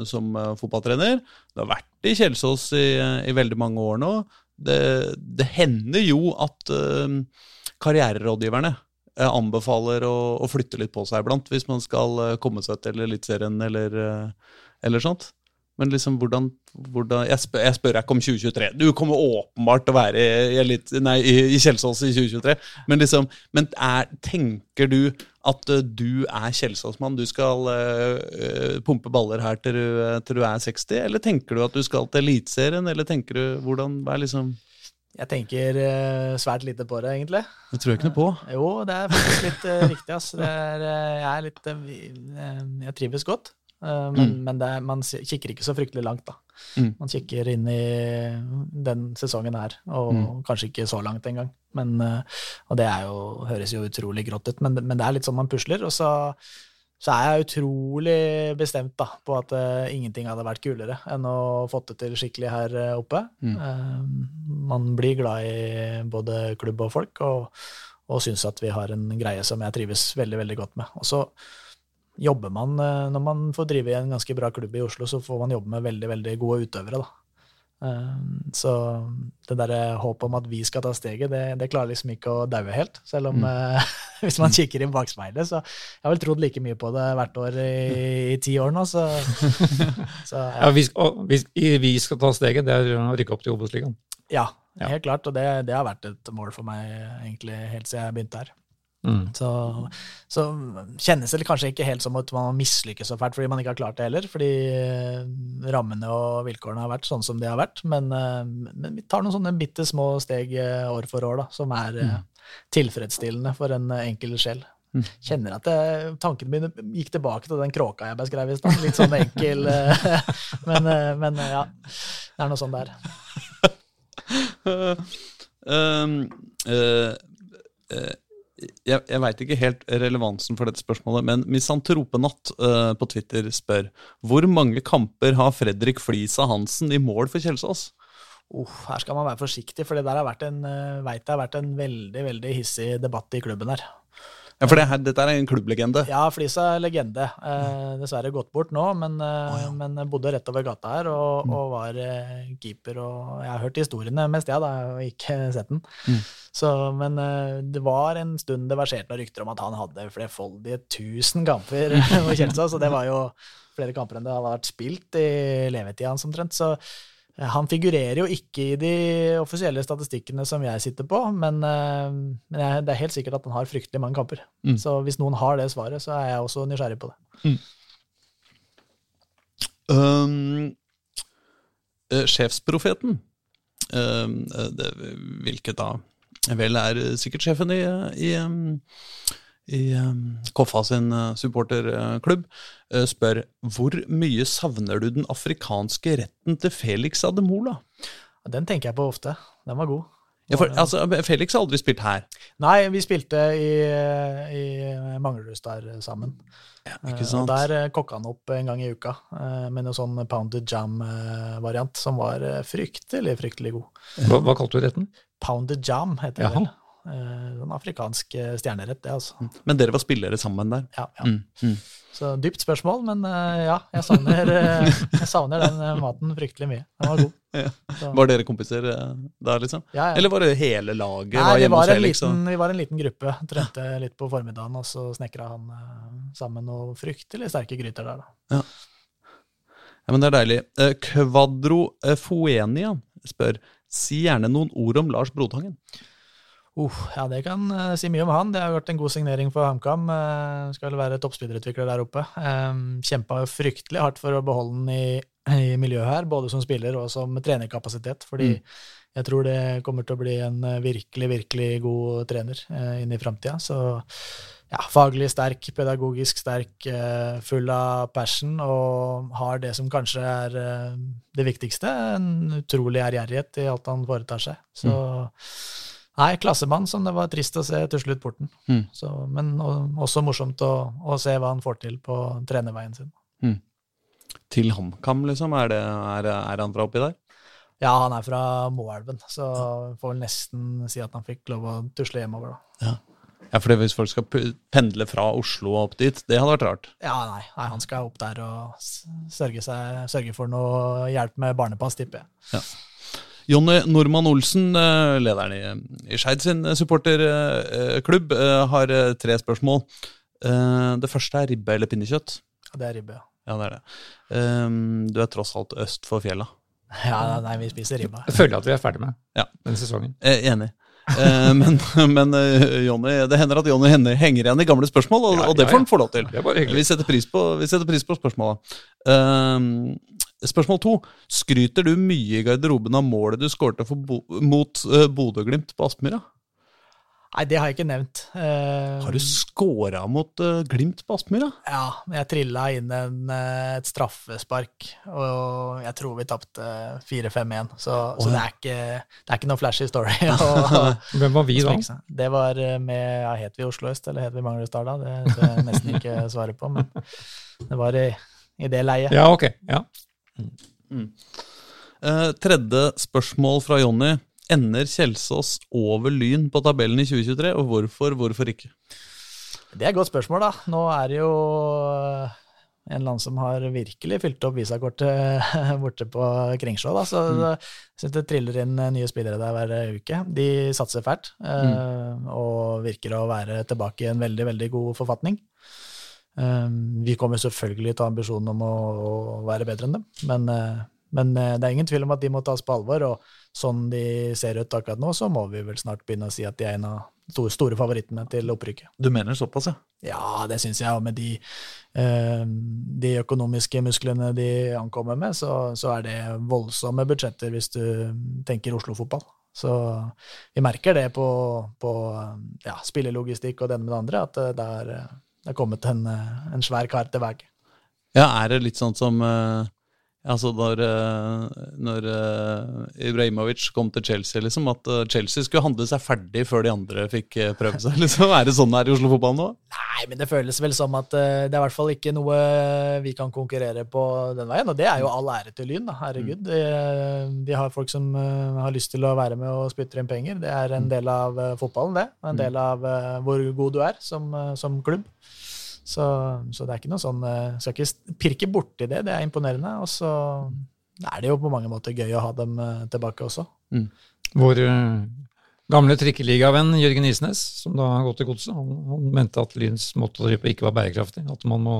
A: som fotballtrener. Du har vært i Kjelsås i, i veldig mange år nå. Det, det hender jo at eh, karriererådgiverne eh, anbefaler å, å flytte litt på seg iblant hvis man skal eh, komme seg til Eliteserien eller, eller sånt. Men liksom, hvordan, hvordan jeg, spør, jeg spør ikke om 2023. Du kommer åpenbart til å være i, i, i, i Kjelsås i 2023. Men, liksom, men er, tenker du at eh, du er Kjelsås-mann? Du skal eh, pumpe baller her til du, til du er 60? Eller tenker du at du skal til Eliteserien? Eller tenker du hvordan hva er liksom
C: Jeg tenker svært lite på det, egentlig.
A: Det tror jeg ikke noe på.
C: Jo, det er faktisk litt viktig. Det er, jeg er litt Jeg trives godt. men men det er, man kikker ikke så fryktelig langt, da.
A: Mm.
C: Man kikker inn i den sesongen her, og
A: Mm.
C: kanskje ikke så langt engang. Men, eh, og det jo, høres jo utrolig grått ut, men, men det er litt sånn man pusler. Og så, så er jeg utrolig bestemt da, på at uh, ingenting hadde vært kulere enn å fått det til skikkelig her eh, oppe.
A: Mm.
C: Uh, man blir glad i både klubb og folk, og, og syns at vi har en greie som jeg trives veldig, veldig godt med. Og så jobber man, eh, når man får drive i en ganske bra klubb i Oslo, så får man jobbe med veldig, veldig gode utøvere, da. Eh, Så det derre håpet om at vi skal ta steget, det, det klarer liksom ikke å daue helt. Selv om
A: Mm.
C: eh, [LAUGHS] hvis man kikker inn bakspeilet, så jeg har vel trodd like mye på det hvert år i, i ti år nå, så, [LAUGHS] så
B: Ja, vi, sk- og vi, vi skal ta steget, det er å rykke opp til Obos-ligaen.
C: ja,
B: Ja.
C: helt klart. Og det, det har vært et mål for meg egentlig helt siden jeg begynte her.
B: Mm.
C: Så, så kjennes det kanskje ikke helt som at man mislykkes så fælt fordi man ikke har klart det heller. Fordi eh, rammene og vilkårene har vært sånn som de har vært. Men, eh, men vi tar noen sånne bitte små steg eh, år for år da, som er mm. tilfredsstillende for en enkel sjel.
A: Mm.
C: Kjenner at det, tankene mine gikk tilbake til den kråka jeg beskrev i stad. Litt sånn enkel [LAUGHS] men, men ja, det er noe sånn det er. [LAUGHS]
A: Um, uh, eh, jeg jeg veit ikke helt relevansen for dette spørsmålet, men Misantropenatt uh, på Twitter spør hvor mange kamper har Fredrik Flisa Hansen i mål for Kjelsås?
C: Oh, her skal man være forsiktig, for det der har vært en, uh, vet jeg har vært en veldig veldig hissig debatt i klubben her.
A: Ja, for det her, Dette er en klubblegende.
C: Ja, Flisa er legende. Eh, dessverre gått bort nå, men, eh, men bodde rett over gata her og, og var eh, keeper. Og jeg har hørt historiene mest, jeg, da, og ikke sett den.
A: Mm.
C: Så, men eh, det var en stund det verserte noen rykter om at han hadde flerfoldige tusen kamper på Kjelsås, og det var jo flere kamper enn det hadde vært spilt i levetida hans omtrent. Så eh, han figurerer jo ikke i de offisielle statistikkene som jeg sitter på, men, eh, men jeg, det er helt sikkert at han har fryktelig mange kamper.
A: Mm.
C: Så hvis noen har det svaret, så er jeg også nysgjerrig på det.
A: Um, eh, sjefsprofeten, um, eh, det, hvilket da vel er eh, sikkert sjefen i, i, um, i um, Koffa sin eh, supporterklubb, eh, spør hvor mye savner du den afrikanske retten til Felix Ademola?
C: Den tenker jeg på ofte. Den var god.
A: Ja, for, altså, Felix har aldri spilt her.
C: Nei, vi spilte i, i Manglerudstad sammen.
A: Ja, ikke
C: Eh, Og
A: sant?
C: der kokka han opp en gang i uka med noe sånn pounded jam-variant som var fryktelig, fryktelig god.
B: Hva, hva kalte du retten?
C: Pounded jam heter det vel. Sånn afrikansk eh, stjernerett, det, altså.
A: Men dere var spillere sammen der.
C: Ja, ja.
A: Mm, mm.
C: Så dypt spørsmål, men eh, ja, jeg savner, jeg savner den maten fryktelig mye. Den var god. [LAUGHS]
A: Ja. Var dere kompiser der, liksom?
C: ja, ja.
A: Eller var det hele laget?
C: Nei,
A: var
C: vi var,
A: Felix? og-
C: liten, vi var en liten gruppe. Trente litt på formiddagen, og så snekra han sammen noen fryktelig sterke gryter der. da.
A: Ja, men det er deilig. Kvadro Foenia spør Si gjerne noen ord om Lars Brodhangen.
C: Uh, ja, det kan uh, si mye om han. Det har vært en god signering for HamKam. Uh, skal være toppspillerutvikler der oppe. Um, Kjempa fryktelig hardt for å beholde den i, i miljøet her, både som spiller og som trenerkapasitet. Fordi jeg tror det kommer til å bli en eh, virkelig, virkelig god trener uh, inn i framtida. Så ja, faglig sterk, pedagogisk sterk, full av passion og har det som kanskje er det viktigste, en utrolig ærgjerrighet i alt han foretar seg. Så nei, klassemann som det var trist å se til slutt porten.
A: Mm.
C: Så, men også morsomt å, å se hva han får til på trenerveien sin.
A: Til HamKam, liksom? Er, det, er, er han fra oppi der?
C: Ja, han er fra Moelven, så får vel nesten si at han fikk lov å tusle hjemover, da.
A: Ja, for hvis folk skal pendle fra Oslo og opp dit, det hadde vært rart.
C: Ja, nei, nei han skal opp der og sørge, seg, sørge for noe hjelp med barnepass, tipper jeg.
A: Jonny Normann Olsen, eh, lederen i, i Skeid sin supporterklubb, eh, har eh, tre spørsmål. Eh, Det første er ribbe eller pinnekjøtt.
C: Ja, det er ribbe, ja.
A: Ja, det er det. Eh, Du er tross alt øst for fjella. [LAUGHS]
C: Ja, nei, vi spiser ribba.
B: Jeg føler at vi er ferdig med
A: Ja.
B: denne sesongen.
A: Eh, Enig. Eh, [LAUGHS] men men Johnny, det hender at Jonny henger igjen i gamle spørsmål, og,
B: Ja,
A: og det
B: ja,
A: får
B: ja.
A: han få lov til.
B: Det er bare hyggelig.
A: Vi setter pris på, vi setter pris på spørsmåla. Ehm, spørsmål to. Skryter du mye i garderoben av målet du skårte Bo mot uh, Bodø-Glimt på Aspmyra?
C: Nei, det har jeg ikke nevnt. Uh,
A: Har du scora mot uh, Glimt på Aspmyra?
C: Ja, men jeg trilla inn en, et straffespark, og jeg tror vi tapte 4-5-1. Så, så det, er ikke, det er ikke noe flashy story. [LAUGHS]
B: Hvem var vi da?
C: Det var med ja, Het vi Oslo øst, eller het vi Manglerudstad da? Det tør jeg nesten ikke svare på, men det var i, i det leiet.
B: Ja, ok. Ja.
A: Eh, tredje spørsmål fra Jonny. Ender Kjelsås over Lyn på tabellen i 2023, og hvorfor, hvorfor ikke?
C: Det er et godt spørsmål, da. Nå er det jo eh, en eller annen som har virkelig fylt opp visakortet borte på Kringsjå. Da. Så jeg syns det triller inn eh, nye spillere der hver uke. De satser fælt mm. og virker å være tilbake i en veldig, veldig god forfatning. Eh, vi kommer selvfølgelig til ambisjonen om å, å være bedre enn dem, men, eh, men eh, det er ingen tvil om at de må tas på alvor. og sånn de ser ut akkurat nå, så må vi vel snart begynne å si at de er en av store, store favorittene til opprykket.
A: Du mener såpass, ja?
C: Ja, det syns jeg. Og med de, eh, de økonomiske musklene de ankommer med, så, så er det voldsomme budsjetter hvis du tenker Oslo-fotball. Så vi merker det på, på ja, spillelogistikk og det ene med det andre, at det er, det er kommet en, en svær kar til veie.
A: Ja, er det litt sånn som eh, Altså når, eh, når eh, Ibrahimovic kom til Chelsea, liksom, at eh, Chelsea skulle handle seg ferdig før de andre fikk prøve seg. [LAUGHS] liksom. Er det sånn det er i Oslo-fotballen nå?
C: Nei, men det føles vel som at det er i hvert fall ikke noe vi kan konkurrere på den veien. Og det er jo all ære til Lyn, da. Herregud. De, de har folk som har lyst til å være med og spytte inn penger. Det er en del av fotballen, det. Og en del av hvor god du er som, som klubb. Så, så det er ikke noe sånn eh, Skal ikke pirke borti det. Det er imponerende. Og så er det jo på mange måter gøy å ha dem eh, tilbake også.
B: Vår eh, gamle trikkeligavenn Jørgen Isnes, som da har gått til godset, han, han mente at Lyns måte å drive på ikke var bærekraftig. At man må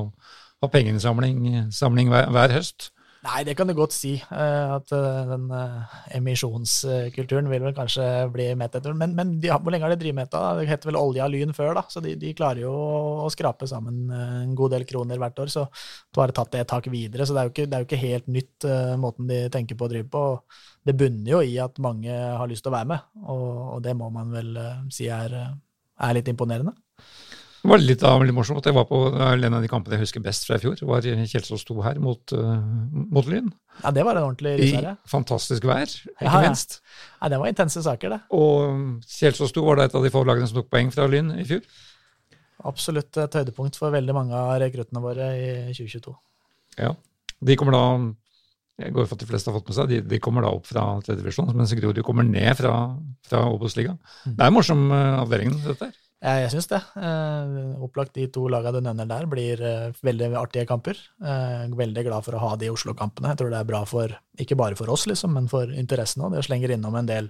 B: ha pengeinnsamling hver, hver høst.
C: Nei, det kan du godt si. eh, At eh, den eh, emisjonskulturen vil vel kanskje bli mett etter. Men, men de hvor lenge har de drevet med dette? Det heter vel olje og lyn før, da. Så de, de klarer jo å skrape sammen en god del kroner hvert år. Så du har tatt det et tak videre. Så det er jo ikke, er jo ikke helt nytt, måten de tenker på å drive på. Det bunner jo i at mange har lyst til å være med, og, og det må man vel si er, er litt imponerende.
B: Det var litt, da, litt morsomt at jeg var på en av de kampene jeg husker best fra i fjor. var Kjelsås 2 her mot, uh, mot Lyn.
C: Ja, det var en ordentlig
B: risere. I fantastisk vær, ikke
C: ja,
B: minst.
C: Ja. det var intense saker, det.
B: Og Kjelsås 2 var da et av de få lagene som tok poeng fra Lyn i fjor.
C: Absolutt et høydepunkt for veldig mange av rekruttene våre i 2022.
B: Ja, de kommer da jeg går for at de fleste har fått med seg, de, de kommer da opp fra tredjevisjon, mens Grorud kommer ned fra, fra Obos-ligaen. Mm. Det er en morsom uh, avdeling, dette her.
C: Ja, jeg syns det. Uh, opplagt de to lagene du nevner der, blir uh, veldig artige kamper. Veldig glad for å ha de Oslo-kampene. Jeg tror det er bra for, ikke bare for oss, liksom, men for interessen òg. Det slenger innom en del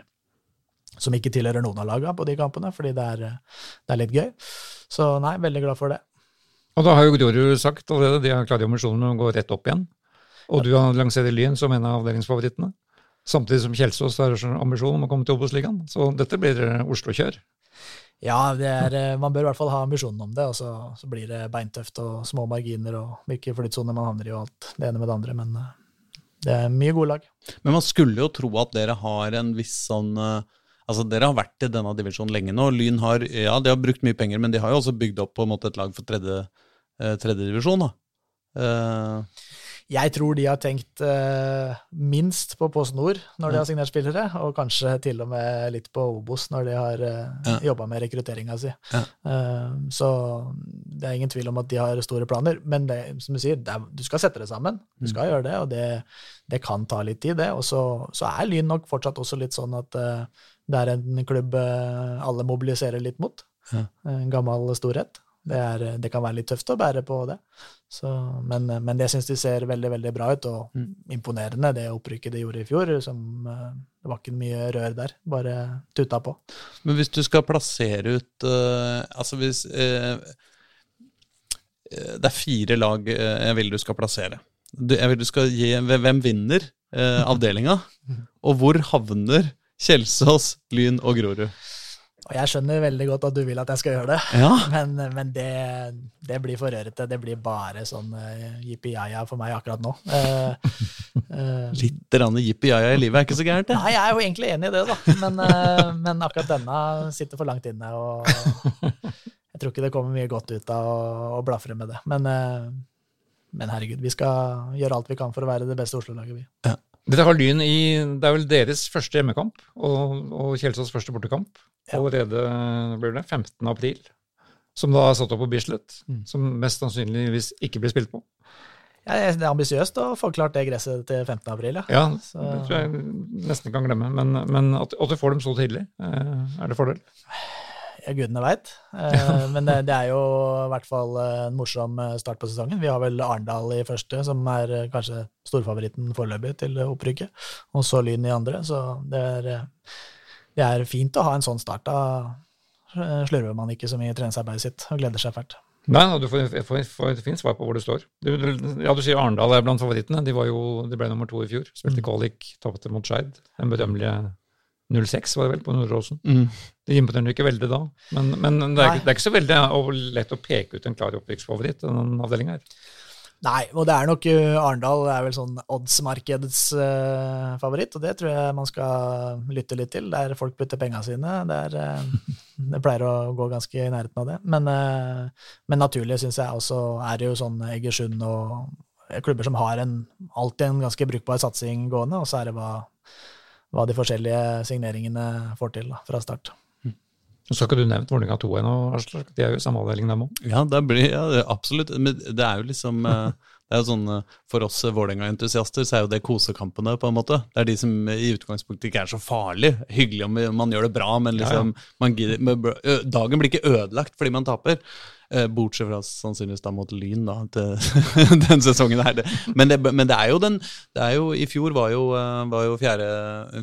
C: som ikke tilhører noen av lagene på de kampene, fordi det er, det er, litt gøy. Så nei, veldig glad for det.
B: Og da har jo Grorud sagt allerede, de har klare ambisjoner om å gå rett opp igjen. Og du har lansert Lyn som en av avdelingsfavorittene. Samtidig som Kjelsås har ambisjon om å komme til Obos-ligaen. Så dette blir Oslo-kjør.
C: Ja, er, eh, man bør i hvert fall ha ambisjonen om det. og så, så, blir det beintøft og små marginer og hvilke flyttsoner man havner i og alt det ene med det andre. Men eh, det er mye gode lag.
A: Men man skulle jo tro at dere har en viss sånn eh, Altså, Dere har vært i denne divisjonen lenge nå. Lyn har ja, de har brukt mye penger, men de har jo også bygd opp på en måte et lag for tredje, divisjon. da.
C: Jeg tror de har tenkt uh, minst på Post Nord når de har signert spillere, og kanskje til og med litt på Obos når de har ja. jobba med rekrutteringa si. Ja. Uh, så det er ingen tvil om at de har store planer. Men det, som du sier, er, du skal sette det sammen. Du skal mm. gjøre det, og det, det, kan ta litt tid, det. Og så, så, er Lyn nok fortsatt også litt sånn at uh, det er en klubb alle mobiliserer litt mot. Ja. En gammel storhet. Det, er, det, kan være litt tøft å bære på det. Så, men, men det syns de ser veldig veldig bra ut, og mm. imponerende, det opprykket de gjorde i fjor. Som, eh, det var ikke mye rør der, bare tuta på.
A: Men hvis du skal plassere ut uh, Altså hvis uh, Det er fire lag jeg vil du skal plassere. Jeg vil du skal gi Hvem vinner uh, avdelinga? [LAUGHS] Og hvor havner Kjelsås, Lyn og Grorud?
C: Og jeg skjønner veldig godt at du vil at jeg skal gjøre det,
A: ja. [LAUGHS]
C: men, men det, det, blir for rørete. Det blir bare sånn uh, jippi-jaja for meg akkurat nå. Uh,
A: uh, Litt jippi-jaja i livet er ikke så gærent,
C: det. Nei, jeg er jo egentlig enig i det, da. Men, uh, men, akkurat denne sitter for langt inne. og Jeg tror ikke det kommer mye godt ut av å, å blafre med det. Men, men, herregud, vi skal gjøre alt vi kan for å være det beste Oslo-laget, vi.
B: Ja. Dere har Lyn i Det er vel deres første hjemmekamp og, og Kjelsås første bortekamp allerede blir det 15. april. Som da er satt opp på Bislett. Mm. Som mest sannsynligvis ikke blir spilt på.
C: Ja, det er ambisiøst å få klart det gresset til 15. april, ja.
B: ja Så. Det tror jeg nesten kan glemme. Men, men at, at, du får dem så tidlig, eh, er det fordel?
C: Ja, gudene veit. Eh, men det, det, er jo i hvert fall en morsom eh, start på sesongen. Vi har vel Arendal i første, som er eh, kanskje storfavoritten foreløpig til opprykket. Og så Lyn i andre. Så det er, det er fint å ha en sånn start. Da slurver man ikke så mye i treningsarbeidet sitt og gleder seg fælt.
B: Nei, du får, får, får et fint svar på hvor du står. Du, ja, du sier Arendal er blant favorittene. De, var jo, de ble nummer to i fjor. Spilte mm. kvalik, tapte mot Skeid. Den berømmelige 06 var det vel, på Nordåsen. Mm. Det imponerer ikke veldig da. Men, men det, er, det, er, ikke så veldig lett å peke ut en klar opprykksfavoritt, den avdelinga her.
C: Nei, og det er nok uh, Arendal er vel sånn oddsmarkedets uh, favoritt, og det tror jeg man skal lytte litt til. Der folk putter penga sine. Der, uh, det pleier å gå ganske i nærheten av det. Men, men naturlig syns jeg også er det jo sånn Egersund og klubber som har en, alltid en ganske brukbar satsing gående, og så er det hva hva de forskjellige signeringene får til da, fra start.
B: Så har ikke du nevnt Vålerenga 2 ennå, Aslak. De er jo i samme avdeling, dem òg.
A: Ja, det blir, ja, absolutt. Men det er jo liksom eh, det er jo sånn, eh, For oss Vålerenga-entusiaster så er jo det kosekampene, på en måte. Det er de som i utgangspunktet ikke er så farlig. Hyggelig om man gjør det bra, men liksom, ja, ja. Man, dagen blir ikke ødelagt fordi man taper. Eh, bortsett fra sannsynligvis da mot Lyn, da, til [LAUGHS] den sesongen her. Men det, men det er jo den det er jo, I fjor var jo, eh, var jo fjerde,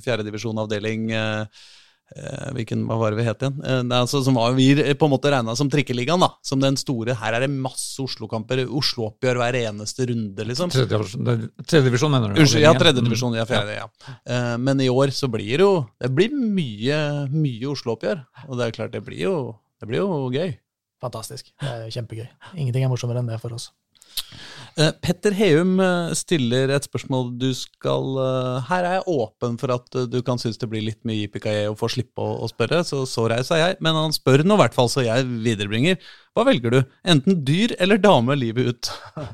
A: fjerdedivisjonavdeling eh, Hvilken, hva var det vi het igjen? Det er altså, som var vi på en måte regna som trikkeligaen. da, Som den store. Her er det masse Oslo-kamper. Oslo-oppgjør hver eneste runde, liksom.
B: Tredjedivisjon, mener
A: du? Unnskyld, ja, tredjedivisjon. Ja, fjerde, ja. Men i år så blir det jo Det blir mye, mye Oslo-oppgjør. Og det er klart, det blir jo, det blir jo gøy
C: fantastisk. Det er kjempegøy. Ingenting er morsommere enn det for oss.
A: Eh, Petter Heum eh, stiller et spørsmål du skal eh, Her er jeg åpen for at du kan synes det blir litt mye yippee å få slippe å, spørre, så så raus er jeg. Men han spør nå i hvert fall, så jeg viderebringer. Hva velger du? Enten dyr eller dame livet ut? [LAUGHS]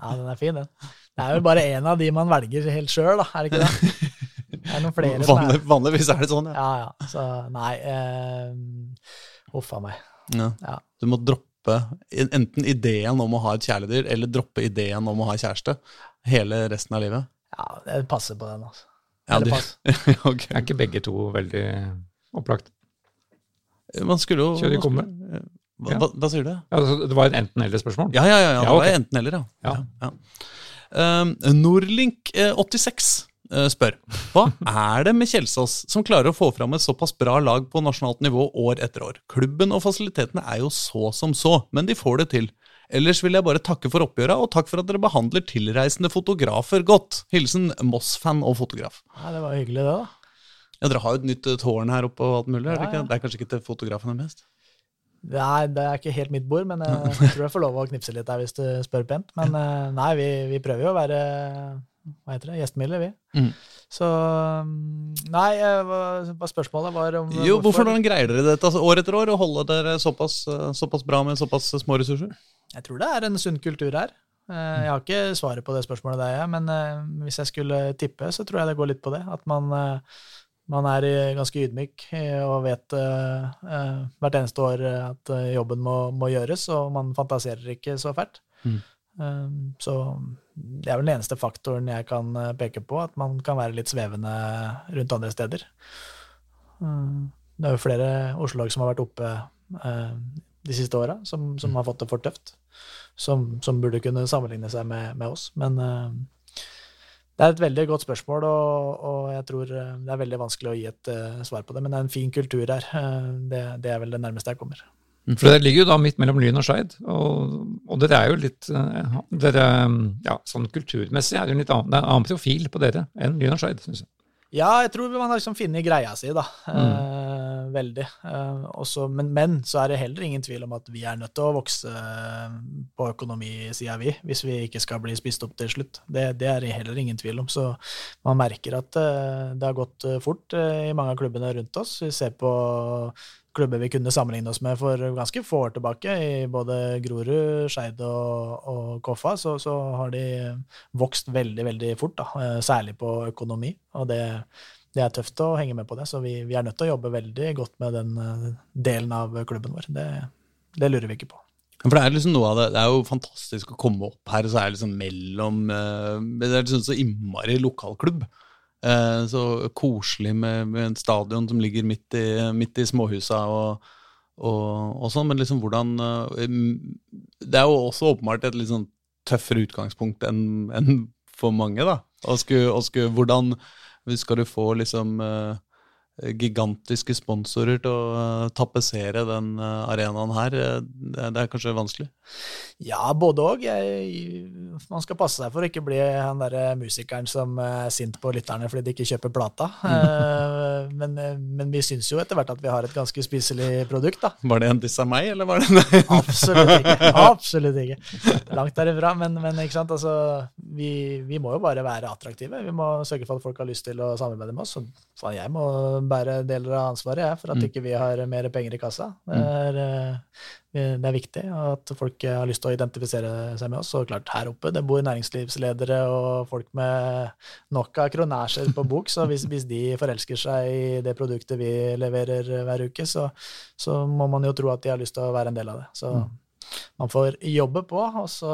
C: Ja, den er fin, den. Det er jo bare én av de man velger helt sjøl, da, er det ikke det? Det er noen flere
A: Vanlig, vanligvis er det sånn, ja.
C: Ja, ja. Så nei eh, a meg.
A: Ja.
C: Ja.
A: Du må droppe enten ideen om å ha et kjæledyr, eller droppe ideen om å ha kjæreste hele resten av livet.
C: ja, det passer på den, altså.
A: Ja,
C: det [LAUGHS]
A: okay.
B: Er ikke begge to veldig opplagt?
A: Man skulle jo
B: Kjør i komme.
A: Hva, hva, hva sier du?
B: Ja, altså, det var et enten-eller-spørsmål.
A: Ja, ja, ja. ja. Det var okay. enten eller, ja.
B: Ja.
A: ja. Um, Norlink86 eh, spør Hva er det med Kjelsås som klarer å få fram et såpass bra lag på nasjonalt nivå år etter år? Klubben og fasilitetene er jo så som så, men de får det til. Ellers vil jeg bare takke for oppgjøra, og takk for at dere behandler tilreisende fotografer godt. Hilsen Moss-fan og fotograf.
C: Ja, det var hyggelig, det, da.
A: Ja, Dere har jo et nytt eh, tårn her oppe og alt mulig. er det ikke? Det er kanskje ikke til fotografene mest?
C: Nei, det er ikke helt mitt bord, men jeg, jeg tror jeg får lov å knipse litt der hvis du spør pent. Men eh, nei, vi, vi prøver jo å være hva heter det, gjestmilde, vi.
A: Mm.
C: Så mm, Nei, eh, hva, spørsmålet var om
A: Jo, hvorfor hvorfor greier dere dette altså, år etter år, og holde dere såpass, eh, såpass bra med såpass små ressurser?
C: Jeg tror det er en sunn kultur her. Eh, Jeg har ikke svaret på det spørsmålet der, jeg, men eh, hvis jeg skulle tippe, så tror jeg det går litt på det. At man, eh, man er eh, ganske ydmyk eh, og vet eh, eh, hvert eneste år eh, at eh, jobben må, må gjøres, og man fantaserer ikke så fælt.
A: Mm.
C: Eh, Så det er vel den eneste faktoren jeg kan eh, peke på, at man kan være litt svevende rundt andre steder. Eh, Det er jo flere Oslo-lag som har vært oppe eh, de siste åra, som, som har fått det for tøft. Som, som burde kunne sammenligne seg med, med oss. Men eh, det er et veldig godt spørsmål, og, og jeg tror eh, det er veldig vanskelig å gi et svar på det. Men det er en fin kultur her. Det, det er vel det nærmeste jeg kommer.
B: For det ligger jo da midt mellom Lyn og Skeid, og, og dere er jo litt eh, dere, ja, sånn Kulturmessig er det jo en litt annen, det er en annen profil på dere enn Lyn og Skeid, syns jeg.
C: Ja, jeg tror man har liksom funnet greia si, da. Eh, veldig. Eh, også, men, men så er det heller ingen tvil om at vi er nødt til å vokse på på økonomisida, vi, hvis vi ikke skal bli spist opp til slutt. Det, det er det heller ingen tvil om. Så man merker at eh, det har gått eh, fort eh, i mange av klubbene rundt oss. Vi ser på klubber vi kunne sammenligne oss med for ganske få år tilbake. I både Grorud, Skeid og, og Koffa så, så har de vokst veldig, veldig fort. Da. eh, Særlig på økonomi. Og det, det er tøft å henge med på det, så vi, vi er nødt til å jobbe veldig godt med den eh, delen av klubben vår. Det, det lurer vi ikke på.
A: For det er liksom det, det er jo fantastisk å komme opp her, og så er det liksom mellom eh, Det er liksom så innmari lokalklubb. Eh, Så koselig med, med en stadion som ligger midt i, midt i småhusa og, og, og sånn, men liksom hvordan eh, Det er jo også åpenbart et litt sånn tøffere utgangspunkt enn en for mange, da. Og skulle, og skulle, hvordan skal du få liksom eh, gigantiske sponsorer til å uh, tapetsere den eh, arenaen her? Eh, Det, er kanskje vanskelig?
C: Ja, både òg. Man skal passe seg for å ikke bli han derre musikeren som er sint på lytterne fordi de ikke kjøper plata. [LAUGHS] Eh, Men, men vi syns jo etter hvert at vi har et ganske spiselig produkt, da.
A: Var det en diss av meg, eller var det?
C: Absolutt ikke. Absolutt ikke. Langt derifra. Men, men ikke sant? Altså, vi, vi må jo bare være attraktive. Vi må sørge for at folk har lyst til å samarbeide med oss. Så, jeg må bære deler av ansvaret jeg, for at
A: Mm.
C: ikke vi har mer penger i kassa. Det er, eh, det er viktig at folk har lyst til å identifisere seg med oss. Og klart, her oppe det bor næringslivsledere og folk med nok av kronasjer på bok, så hvis, hvis de forelsker seg i det produktet vi leverer hver uke, så, så må man jo tro at de har lyst til å være en del av det. Så man får jobbe på, og så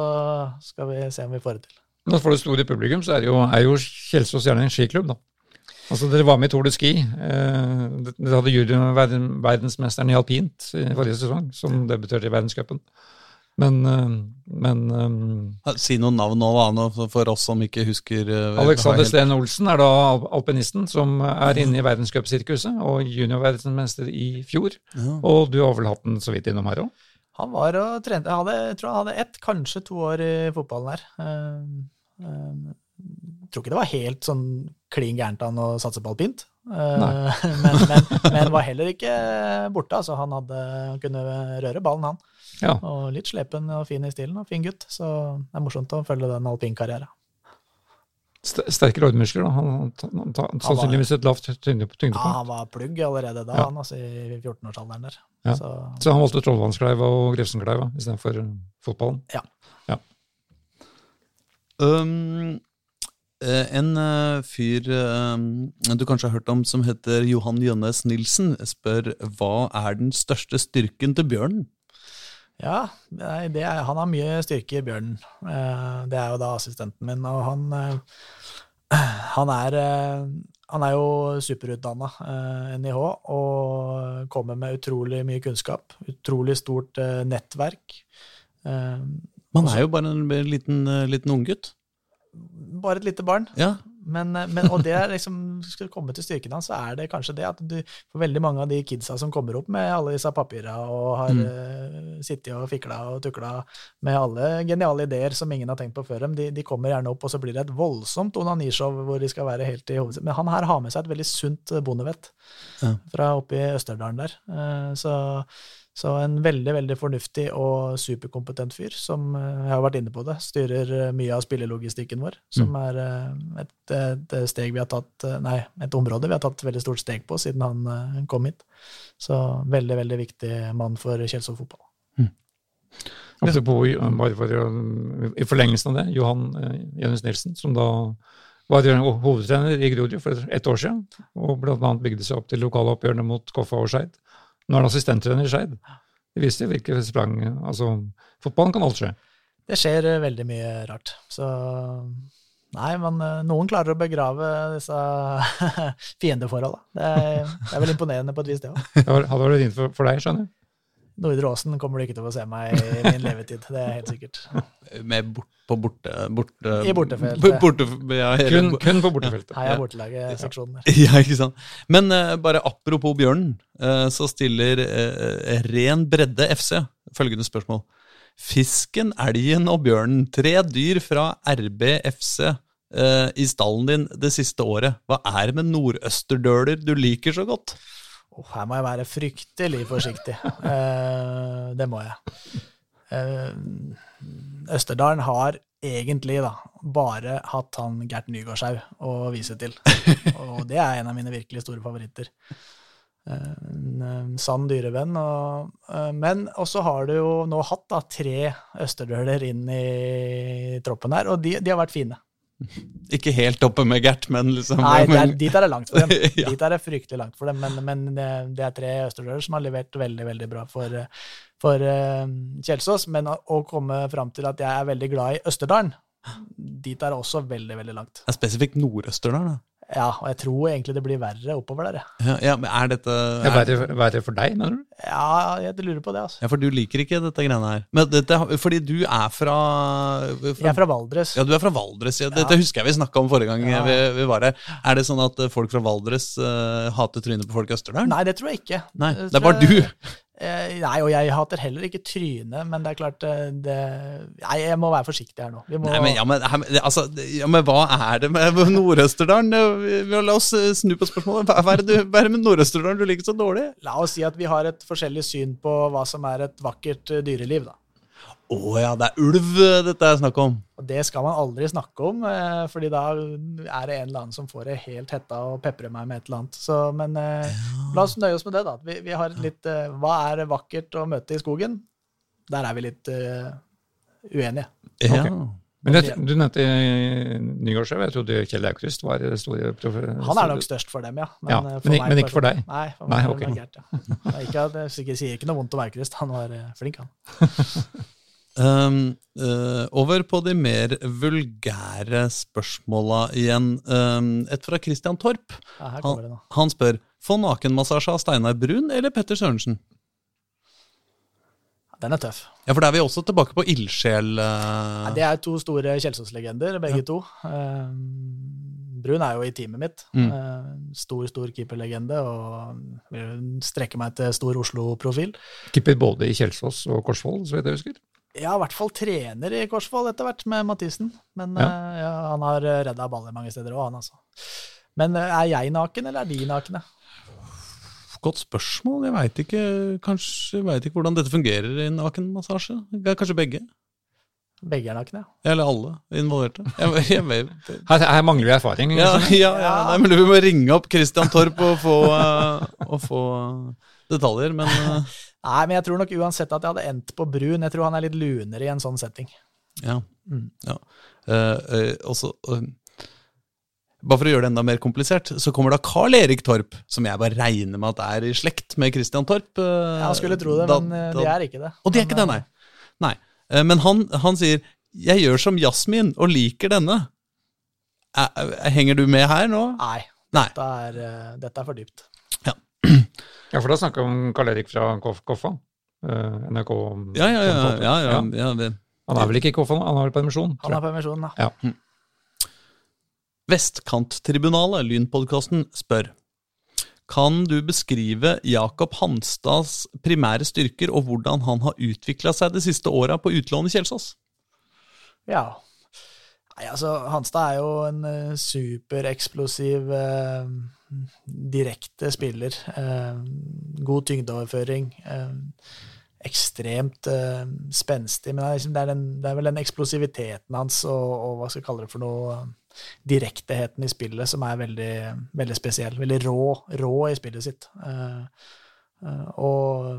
C: skal vi se om vi får det til.
B: Men for det store publikum så er jo, er jo Kjelsås gjerne en skiklubb, da. Altså, Dere var med i Tour de Ski. Eh, dere hadde juryen verdensmesteren i alpint i forrige sesong, som debuterte i verdenscupen. Men, eh, men eh,
A: Si noen navn nå, da, for oss som ikke husker eh,
B: Alexander Steen Olsen er da alpinisten som er inne i verdenscupsirkuset, og juniorverdensmester i fjor.
A: Ja.
B: Og du har vel hatt den så vidt innom her òg?
C: Han var og trente Jeg hadde, jeg tror han hadde ett, kanskje to år i fotballen her. Eh, Jeg tror ikke det var helt sånn klin gærent han å satse på alpint. Eh, [LAUGHS] men, men, men, var heller ikke borte. altså Han hadde, han kunne røre ballen, han. Ja. Og litt slepen og fin i stilen, og fin gutt. Så det er morsomt å følge den alpinkarrieren.
B: Sterke lårmuskler, da. Han, han, han sannsynligvis et lavt tyngdepunkt.
C: Ja, han var plugg allerede da, ja. han, altså i 14-årsalderen der.
B: Ja. Så. så. han valgte Trollvannskleiva og Grefsenkleiva istedenfor fotballen?
C: Ja.
A: Um, Eh, en uh, fyr uh, du kanskje har hørt om som heter Johan Jønnes Nilsen, spør hva er den største styrken til bjørnen?
C: Ja, er, han har mye styrke i bjørnen. Det er jo da assistenten min, og han, [CLEARS THROAT] han er han er jo superutdanna NIH og kommer med utrolig mye kunnskap. Utrolig stort nettverk.
A: Man er jo bare en liten, liten unggutt
C: bare et lite barn.
A: Ja.
C: Men, eh, men, og det er liksom, skal du komme til styrken hans, så er det kanskje det at du for veldig mange av de kidsa som kommer opp med alle disse papira og har mm. uh, sittet og fikla og tukla med alle geniale ideer som ingen har tenkt på før dem, de, de, kommer gjerne opp, og så blir det et voldsomt onanishow hvor de skal være helt i hovedsak. Men han her har med seg et veldig sunt bondevett ja. fra oppe i Østerdalen der. Så så en veldig veldig fornuftig og superkompetent fyr, som eh, jeg har vært inne på det, styrer eh, mye av spillelogistikken vår, som mm. er eh, et, et, steg vi har tatt, nei, et område vi har tatt veldig stort steg på siden han kom hit. Så veldig, veldig viktig mann for Kjelsås fotball. Mm.
B: Apropos, bare for, i forlengelsen av det, Johan Jønnes Nilsen, som da var hovedtrener i Grorud for ett år siden, og bl.a. bygde seg opp til lokaloppgjørene mot Koffa og Skeid. Nå er han assistenttrener i Skeid. Det viser hvilke sprang Altså, fotballen kan alt skje.
C: Det skjer eh, veldig mye rart. Så Nei, men eh, noen klarer å begrave disse [LAUGHS] fiendeforholda. Det, det, er vel imponerende på et vis, det òg.
B: Hadde vært fint for, for deg, skjønner du.
C: Nordre Åsen kommer du ikke til å få se meg i min levetid. Det er helt sikkert.
A: Med bort, på borte, borte
C: I bortefeltet.
A: Borte, ja,
B: kun, kun, på bortefeltet.
C: Ja, Heia bortelaget-seksjonen. [LAUGHS]
A: Ja, ikke sant. Men uh, bare apropos bjørnen, uh, så stiller uh, Ren Bredde FC følgende spørsmål. Fisken, elgen og bjørnen, tre dyr fra RBFC i stallen din det siste året. Hva er det med nordøsterdøler du liker så godt?
C: Oh, her må jeg være fryktelig forsiktig. Uh, [LAUGHS] det må jeg. Uh, Østerdalen har egentlig da bare hatt han Gert Nygaardshaug å vise til. Og det er en av mine virkelig store favoritter. En sann dyrevenn. Og, uh, men også har du jo nå hatt da, tre østerdøler inn i troppen her, og de, de har vært fine.
A: Ikke helt oppe med Gert, men liksom
C: Nei, er, dit er det langt for dem. [LAUGHS] ja. Dit er det fryktelig langt for dem, men, men det er tre østerdører som har levert veldig veldig bra for, for uh, Kjelsås. Men å, komme fram til at jeg er veldig glad i Østerdalen, dit er det også veldig veldig langt.
A: Er spesifikt Nord-Østerdalen? da?
C: Ja, og jeg tror egentlig det blir verre oppover der.
A: Ja, ja men er dette er...
B: Det verre, verre, for deg, mener du?
C: Ja, jeg lurer på det. altså.
A: Ja, For du liker ikke dette greiene her? Men dette, fordi du er fra,
C: fra, Jeg er fra Valdres.
A: Ja, du er fra Valdres. Ja. Dette husker jeg vi snakka om forrige gang ja. vi, vi, var her. Er det sånn at folk fra Valdres uh, hater trynet på folk i Østerdalen?
C: Nei, det tror jeg ikke.
A: Nei, Det er bare du.
C: Eh, nei, og jeg hater heller ikke trynet, men det er klart eh, det, Nei, jeg må være forsiktig her nå.
A: Må, nei, men, ja, men, altså, ja, men, hva er det med Nord-Østerdalen? La oss eh, snu på spørsmålet. Hva er det, hva er det med Nord-Østerdalen du liker så dårlig?
C: La oss si at vi har et forskjellig syn på hva som er et vakkert dyreliv, da.
A: Å oh, ja, det er ulv dette er snakk om.
C: Og Det skal man aldri snakke om, eh, fordi da er det en eller annen som får det helt hetta og peprer meg med et eller annet. Så, men eh, ja. la oss nøye oss med det, da. Vi, vi har litt eh, Hva er vakkert å møte i skogen? Der er vi litt uh, uenige.
A: Ja. Okay.
B: Men jeg, du nevnte Nygaardsjø. Jeg trodde Kjell Aukrust var store professor.
C: Han er nok størst for dem, ja.
B: Men, ja, men, ikke, men ikke, for deg?
C: Nei, for Nei, okay. Gert, ja. ikke, jeg sier ikke noe vondt om Aukrust. Han var flink, han.
A: Um, uh, over på de mer vulgære spørsmåla igjen. Um, et fra Christian Torp.
C: Ja, han,
A: han, spør få nakenmassasje av Steinar Brun eller Petter Sørensen.
C: Den er tøff.
A: Ja, For da er vi også tilbake på ildsjel. Uh...
C: Ja, det er to store Kjelsås-legender, begge ja. to. Uh, Brun er jo i teamet mitt. Mm. Uh, stor, stor keeperlegende og vil strekke meg til stor Oslo-profil.
B: Keeper både i Kjelsås og Korsvoll, så vidt jeg husker?
C: Ja, i hvert fall trener i Korsvoll etter hvert, med Mathisen. Men ja. Uh, ja, han har redda baller mange steder òg, han altså. Men eh, er jeg naken, eller er de nakne?
A: Godt spørsmål. Jeg veit ikke, kanskje, jeg vet ikke hvordan dette fungerer i en nakenmassasje. Kanskje begge?
C: Begge er nakne, ja.
A: Eller alle involverte. Jeg, jeg,
B: Her, her mangler vi erfaring.
A: ja,
B: liksom.
A: ja, ja. Nei, men Vi må ringe opp Christian Torp og få, eh, og få detaljer. Men eh,
C: Nei, men jeg tror nok uansett at jeg hadde endt på brun. Jeg tror han er litt lunere i en sånn setting.
A: ja.
C: Mm.
A: ja. Uh, uh, også, eh, bare for å gjøre det enda mer komplisert, så kommer da Carl Erik Torp, som jeg bare regner med at er i slekt med Christian Torp. Ja,
C: Jeg skulle tro det,
A: da-
C: men eh,
A: da-
C: de er ikke det.
A: Og de er ikke det, nei. nei. Eh, Men han, han sier 'jeg gjør som Jasmin og liker denne'. Eh, eh, Henger du med her nå?
C: eh, Nei,
A: Nei.
C: dette er, eh, dette er for dypt.
B: Ja, [CLEARS THROAT] for da snakker vi om Karl Erik fra Koffa. eh, NRK.
A: Ja, ja, ja. ja, ja,
B: Ja.
A: ja det.
B: Han er vel ikke i Koffa nå, han har vel permisjon?
C: Han har permisjon, da.
B: Ja.
A: Vestkanttribunalet, Lynpodkasten, spør Kan du beskrive Jakob Hanstads primære styrker og hvordan han har utvikla seg de siste åra på utlån i Kjelsås?
C: Ja. Nei, altså, Hanstad er jo en uh, supereksplosiv, eh, direkte spiller. Eh, god tyngdeoverføring. eh, ekstremt eh, spenstig. Men det er, liksom, det, er den, det er vel den eksplosiviteten hans og, og hva skal jeg kalle det for noe direkteheten i spillet som er veldig, veldig spesiell. Veldig rå, rå i spillet sitt. Eh, eh, og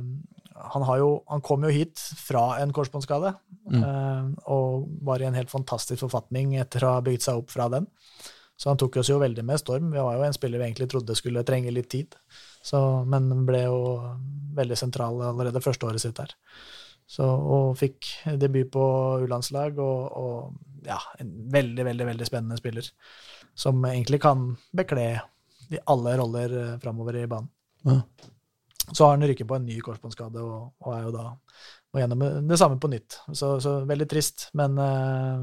C: han, har jo, han kom jo hit fra en korsbåndskade, eh, og var i en helt fantastisk forfatning etter å ha bygd seg opp fra den. Så han tok oss jo veldig med storm. Vi var jo en spiller vi egentlig trodde skulle trenge litt tid. Så, men ble jo veldig sentral allerede første året sitt her. Så, og fikk debut på U-landslag, og, og ja, en veldig, veldig veldig spennende spiller. Som egentlig kan bekle i alle roller eh, framover i banen.
A: Ja.
C: Så har han rykket på en ny korsbåndskade, og, og er jo da og gjennom det samme på nytt. Så, så veldig trist, men, eh,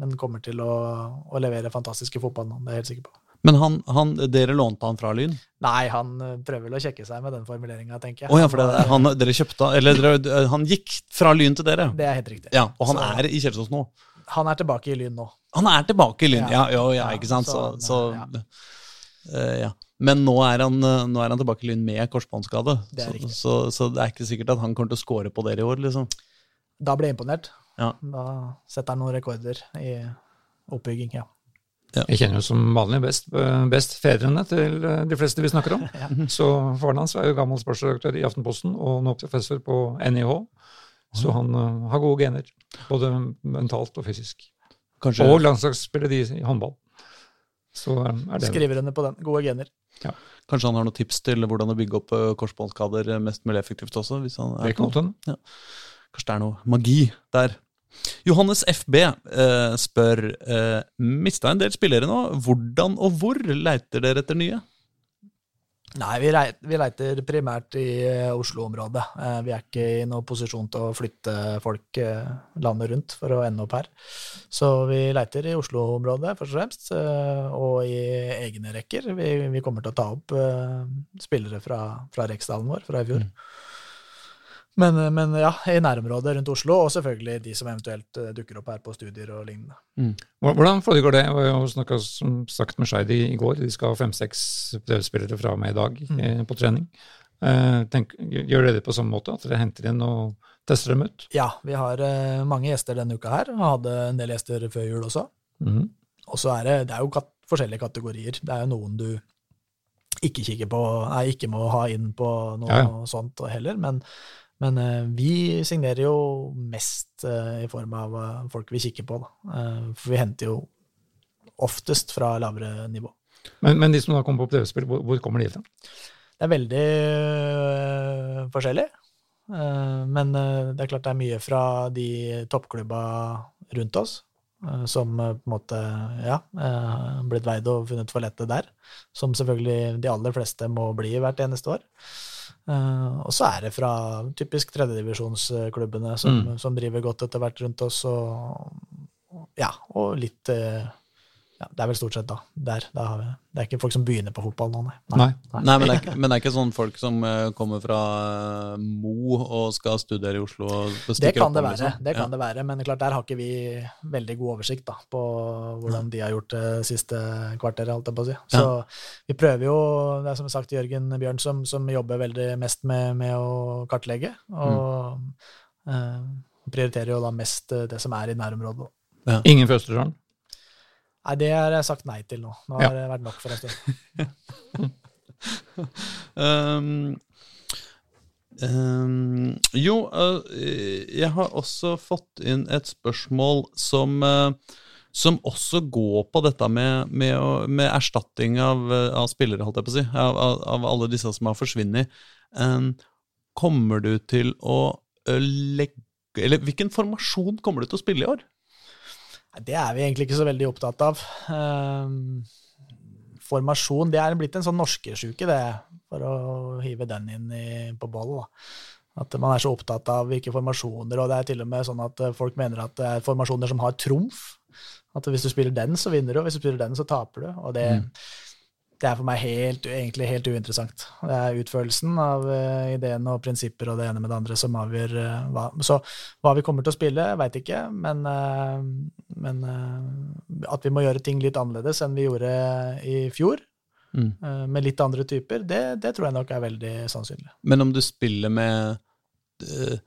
C: men kommer til å, å levere fantastiske fotball nå, det er jeg helt sikker på.
A: Men han, han, dere lånte han fra Lyn?
C: Nei, han eh, prøver vel å kjekke seg med den formuleringa, tenker jeg.
A: Å ja, for det, han, dere kjøpte Eller han gikk fra Lyn til dere?
C: Det er helt riktig.
A: Ja, Og han
C: Så-
A: er i Kjelsås nå?
C: Han er tilbake i Lyn nå.
A: Han er tilbake i Lyn, ja,
C: Ja.
A: ja, ja,
C: Ja,
A: ikke sant? Så, så,
C: så,
A: uh, ja. Men nå er, han, eh, nå er han tilbake i Lyn med korsbåndskade.
C: Det
A: Så, så, så det er ikke sikkert at han kommer til å score på dere i år, liksom.
C: Da ble jeg imponert.
A: Ja.
C: Da setter han noen rekorder i oppbygging, ja.
B: Jeg kjenner jo som vanlig best, eh, best fedrene til de fleste vi snakker om. [LAUGHS]
C: Ja.
B: Så faren hans er jo gammel sportsredaktør i Aftenposten og nå professor på NIH. Så han uh, har gode gener, både mentalt og fysisk.
A: Kanskje,
B: Og landslagsspiller de i håndball. Så eh, er det
C: Skriver henne på den. Gode gener.
A: kanskje han har noen tips til hvordan å bygge opp eh, korsbåndskader mest mulig effektivt også? Hvis han er
B: Det kan ja.
A: Kanskje det er noe magi der. Johannes FB eh, spør eh, Mista en del spillere nå. Hvordan og hvor leiter dere etter nye?
C: Nei, vi, rei, vi leiter primært i eh, Oslo-området. Eh, vi er ikke i noen posisjon til å flytte folk eh, landet rundt for å ende opp her. Så vi leiter i Oslo-området først og fremst, og i egne rekker. Vi, vi kommer til å ta opp spillere fra, fra Reksdalen vår fra i fjor. Men, eh, men ja, i nærområdet rundt Oslo, og selvfølgelig de som eventuelt eh, dukker opp her på studier og lignende.
B: Hvordan foregår det? Jeg har snakka som sagt med Skeid i går. De skal ha fem-seks prøvespillere fra meg i dag mm. på trening. Eh, tenk, gjør dere det på samme måte? At dere henter inn og tester dem ut?
C: Ja, vi har eh, mange gjester denne uka her, og hadde en del gjester før jul også.
B: Mm.
C: Og så er det, det er jo kat forskjellige kategorier. Det er jo noen du ikke kikker på, nei, ikke må ha inn på noe
B: Ja, ja.
C: sånt heller, men, men eh, vi signerer jo mest eh, i form av eh, folk vi kikker på, da. For vi henter jo oftest fra lavere nivå.
B: Men, men de som da kommer på prøvespill, hvor, hvor kommer de fra?
C: Det er veldig forskjellig. Men det er klart det er mye fra de toppklubba rundt oss, som på en måte ja, blitt veid og funnet for lette der. Som selvfølgelig de aller fleste må bli hvert eneste år. Eh, og så er det fra typisk tredjedivisjonsklubbene som, som driver godt etter hvert rundt oss, og, ja, og litt, øh, ja, det er vel stort sett da. Der, da har vi, det er ikke folk som begynner på fotball nå, nei.
B: Nei.
A: Nei, men det, er, ikke- men det er ikke sånn folk som eh, kommer fra eh, Mo og skal studere i Oslo og
C: Det
A: kan,
C: kan det være,
A: liksom?
C: det kan
A: Ja.
C: det være, men klart der har ikke vi veldig god oversikt da, på hvordan de har gjort det siste kvarteret, Alt jeg på å si. Så vi prøver jo, det er som sagt Jørgen Bjørn som, som jobber veldig mest med, med å kartlegge, og eh, prioriterer jo da mest eh, det som er i nærområdet.
B: Ingen fra Østerdalen?
C: Nei, det har jeg sagt nei til nå. Nå
B: Ja.
C: har det vært nok for en stund. [LAUGHS]
A: Um, um, jo, uh, jeg har også fått inn et spørsmål som, uh, som også går på dette med, med, med erstatting av, uh, av spillere, holdt jeg på å si, av, av, alle disse som har forsvunnet. Um, kommer du til å legge Eller hvilken formasjon kommer du til å spille i år?
C: Det er vi egentlig ikke så veldig opptatt av. Ehm, formasjon, det er blitt en sånn norskesjuke, det, for å hive den inn i, på bollen. At man er så opptatt av hvilke formasjoner, og det er til og med sånn at eh, folk mener at det er formasjoner som har trumf. At hvis du spiller den, så vinner du, og hvis du spiller den, så taper du. Og det, det er for meg helt, egentlig helt uinteressant. Det er utførelsen av uh, ideene og prinsipper og det ene med det andre som avgjør uh, hva. Så hva vi kommer til å spille, veit ikke, men, uh, men eh, at vi må gjøre ting litt annerledes enn vi gjorde i fjor,
A: Mm.
C: eh, med litt andre typer, det, det tror jeg nok er veldig sannsynlig.
A: Men om du spiller med eh,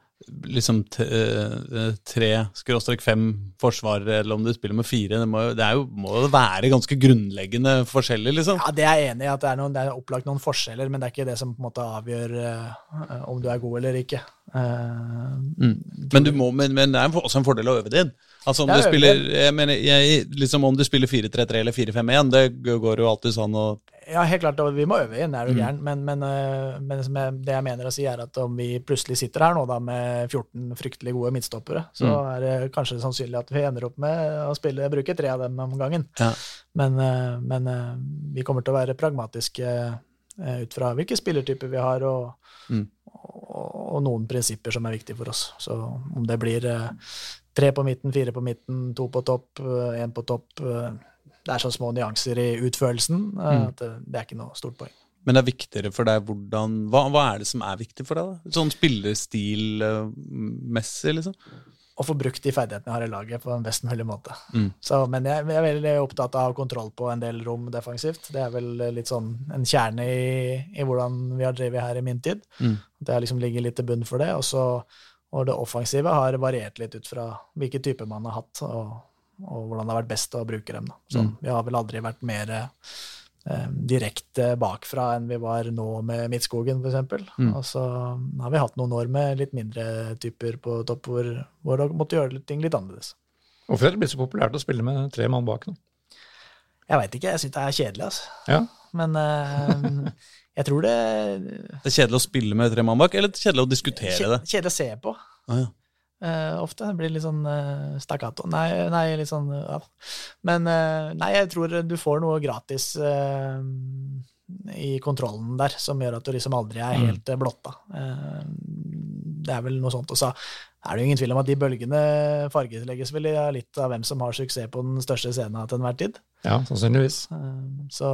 A: liksom eh, tre skråstrek fem forsvarere, eller om du spiller med fire, det må, jo- det er jo, må være ganske grunnleggende forskjeller, liksom.
C: Ja, Det er jeg enig i, at det er, noen, det er opplagt noen forskjeller, men det er ikke det som på en måte avgjør uh, om du er god eller ikke. Uh,
A: Mm. Men, du må, men, men det er også en fordel å øve det inn. Altså om du spiller jeg mener, jeg, liksom om du spiller 4-3-3 eller 4-5-1, det går jo alltid sånn å
C: Ja, helt klart, vi må øve inn, er du
A: Mm.
C: gæren. Men, men, øh, men jeg, det jeg mener å si, er at om vi plutselig sitter her nå da med 14 fryktelig gode midtstoppere, så
A: Mm.
C: er det kanskje sannsynlig at vi ender opp med å spille, bruke tre av dem om gangen.
A: Ja.
C: Men, øh, men øh, vi kommer til å være pragmatiske ut fra hvilke spillertyper vi har, og,
A: Mm.
C: og, og noen prinsipper som er viktige for oss. Så om det blir tre på midten, fire på midten, to på topp, én på topp øh, det er så små nyanser i utførelsen øh,
A: Mm.
C: at det, er ikke noe stort poeng.
A: Men det er viktigere for deg hvordan Hva, hva er det som er viktig for deg, da? Sånn spillestilmessig, liksom?
C: Å få brukt de ferdighetene jeg har i laget på en best mulig måte.
A: Mm.
C: Så, men jeg, jeg er veldig opptatt av kontroll på en del rom defensivt. Det er vel litt sånn en kjerne i, i hvordan vi har drevet her i min tid.
A: Mm.
C: At jeg liksom ligget litt til bunn for det. Og, så, og det offensive har variert litt ut fra hvilke typer man har hatt, og, og hvordan det har vært best å bruke dem. Da. Så
A: Mm.
C: vi har vel aldri vært mer eh, direkte bakfra enn vi var nå med Midtskogen, f.eks.
A: Mm.
C: Og så har vi hatt noen år med litt mindre typer på topp hvor, hvor det måtte gjøre ting litt annerledes.
B: Hvorfor er det blitt så populært å spille med tre mann bak nå?
C: Jeg veit ikke, jeg syns det er kjedelig, altså.
B: Ja.
C: Men eh, jeg tror det
A: Det er kjedelig å spille med tre mann bak, eller kjedelig å diskutere det?
C: Kjedelig å se på.
A: Ah, ja.
C: Uh, ofte. Det blir litt sånn uh, stakkato. Nei, nei, litt sånn ja. Men uh, nei, jeg tror du får noe gratis i kontrollen der, som gjør at du liksom aldri er helt eh, blotta. Det er vel noe sånt. Og så er det jo ingen tvil om at de bølgene fargelegges vel av litt av hvem som har suksess på den største scenen til enhver tid.
B: Ja, sannsynligvis.
C: Så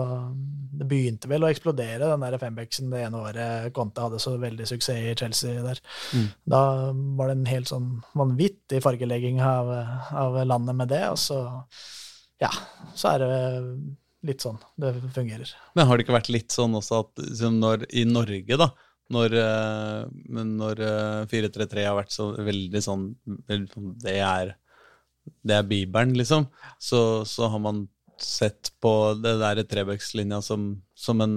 C: det begynte vel å eksplodere, den der fembacksen det ene året Conte hadde så veldig suksess i Chelsea der.
A: Mm.
C: Da var det en helt sånn vanvittig fargelegging av, av landet med det, og så ja, så er det litt sånn det fungerer.
A: Men har det ikke vært litt sånn også at når, i Norge, da, når, eh, men når eh, 4-3-3 har vært så veldig sånn sånn, Det er det er Bibelen, liksom. Så, så har man sett på det der trebøkslinja som, som en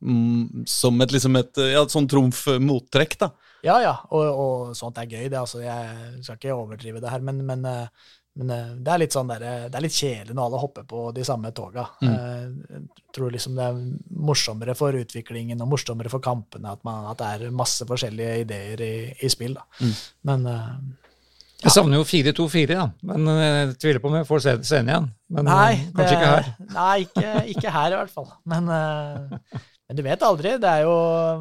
A: mm, Som et liksom et ja, sånn trumf-mottrekk, da.
C: Ja, ja, og, og sånt er gøy, det. altså Jeg skal ikke overdrive det her, men, men, eh, men eh, det er litt sånn der, det er litt kjedelig når alle hopper på de samme toga. Mm. Jeg tror liksom det er morsommere for utviklingen og morsommere for kampene at, man, at det er masse forskjellige ideer i, i spill. da. Men ja.
B: Jeg savner jo 4-2-4, da. Men eh, jeg tviler på om jeg får se det den igjen. Men
C: Nei,
B: kanskje det, ikke her.
C: Nei, ikke, ikke her i hvert fall. Men, eh, men du vet aldri. Det er jo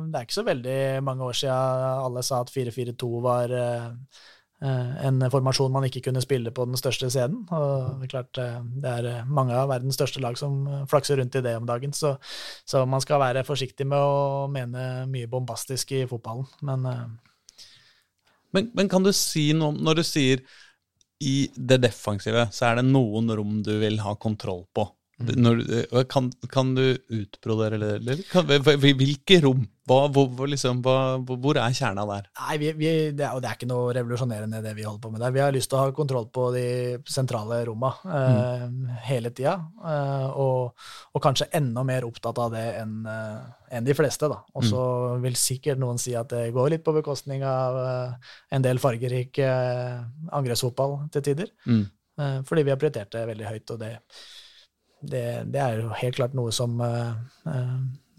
C: det er ikke så veldig mange år siden alle sa at 4-4-2 var, eh, en formasjon man ikke kunne spille på den største scenen. Og det er klart det er mange av verdens største lag som flakser rundt i det om dagen, så, så man skal være forsiktig med å mene mye bombastisk i fotballen. Men,
A: men, men kan du si noe Når du sier i det defensive, så er det noen rom du vil ha kontroll på. Når, kan, kan, du utbrodere det, eller? Kan, hvilke rom? Hva, hvor, liksom, hva, hvor, er kjerna der?
C: Nei, vi, vi, det, er, det, er, ikke noe revolusjonerende det vi holder på med der. Vi har lyst til å ha kontroll på de sentrale romma eh, mm. hele tida. Eh, og, og, kanskje enda mer opptatt av det enn eh, en de fleste. da. Og så mm. vil sikkert noen si at det går litt på bekostning av eh, en del fargerik eh, angrepsfotball til tider. Mm. Eh, fordi vi har prioritert det veldig høyt. og det det, det, er jo helt klart noe som uh,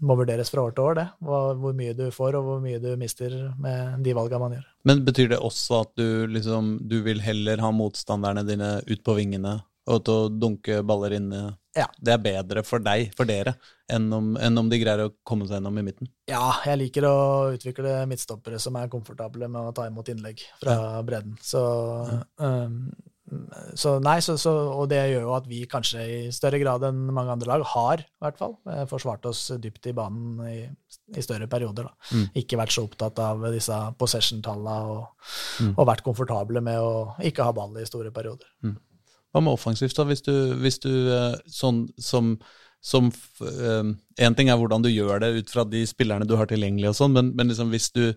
C: må vurderes fra år til år, det. Hvor, hvor, mye du får, og hvor mye du mister med de valgene man gjør.
A: Men betyr det også at du liksom Du vil heller ha motstanderne dine ut på vingene og til å dunke baller inn
C: ja.
A: Det er bedre for deg, for dere, enn om, enn om, de greier å komme seg gjennom i midten?
C: Ja, jeg liker å utvikle midtstoppere som er komfortable med å ta imot innlegg fra ja. bredden. Så ja. um, så nei, så, så, og det gjør jo at vi kanskje i større grad enn mange andre lag har i hvert fall, eh, forsvart oss dypt i banen i, i større perioder. da. Mm. Ikke vært så opptatt av disse possession-tallene og, mm. og, vært komfortable med å ikke ha ball i store perioder.
A: Mm. Hva med offensivt, da? Hvis du, hvis du eh, sånn som som Én um, ting er hvordan du gjør det ut fra de spillerne du har tilgjengelig, og sånn, men, men liksom hvis du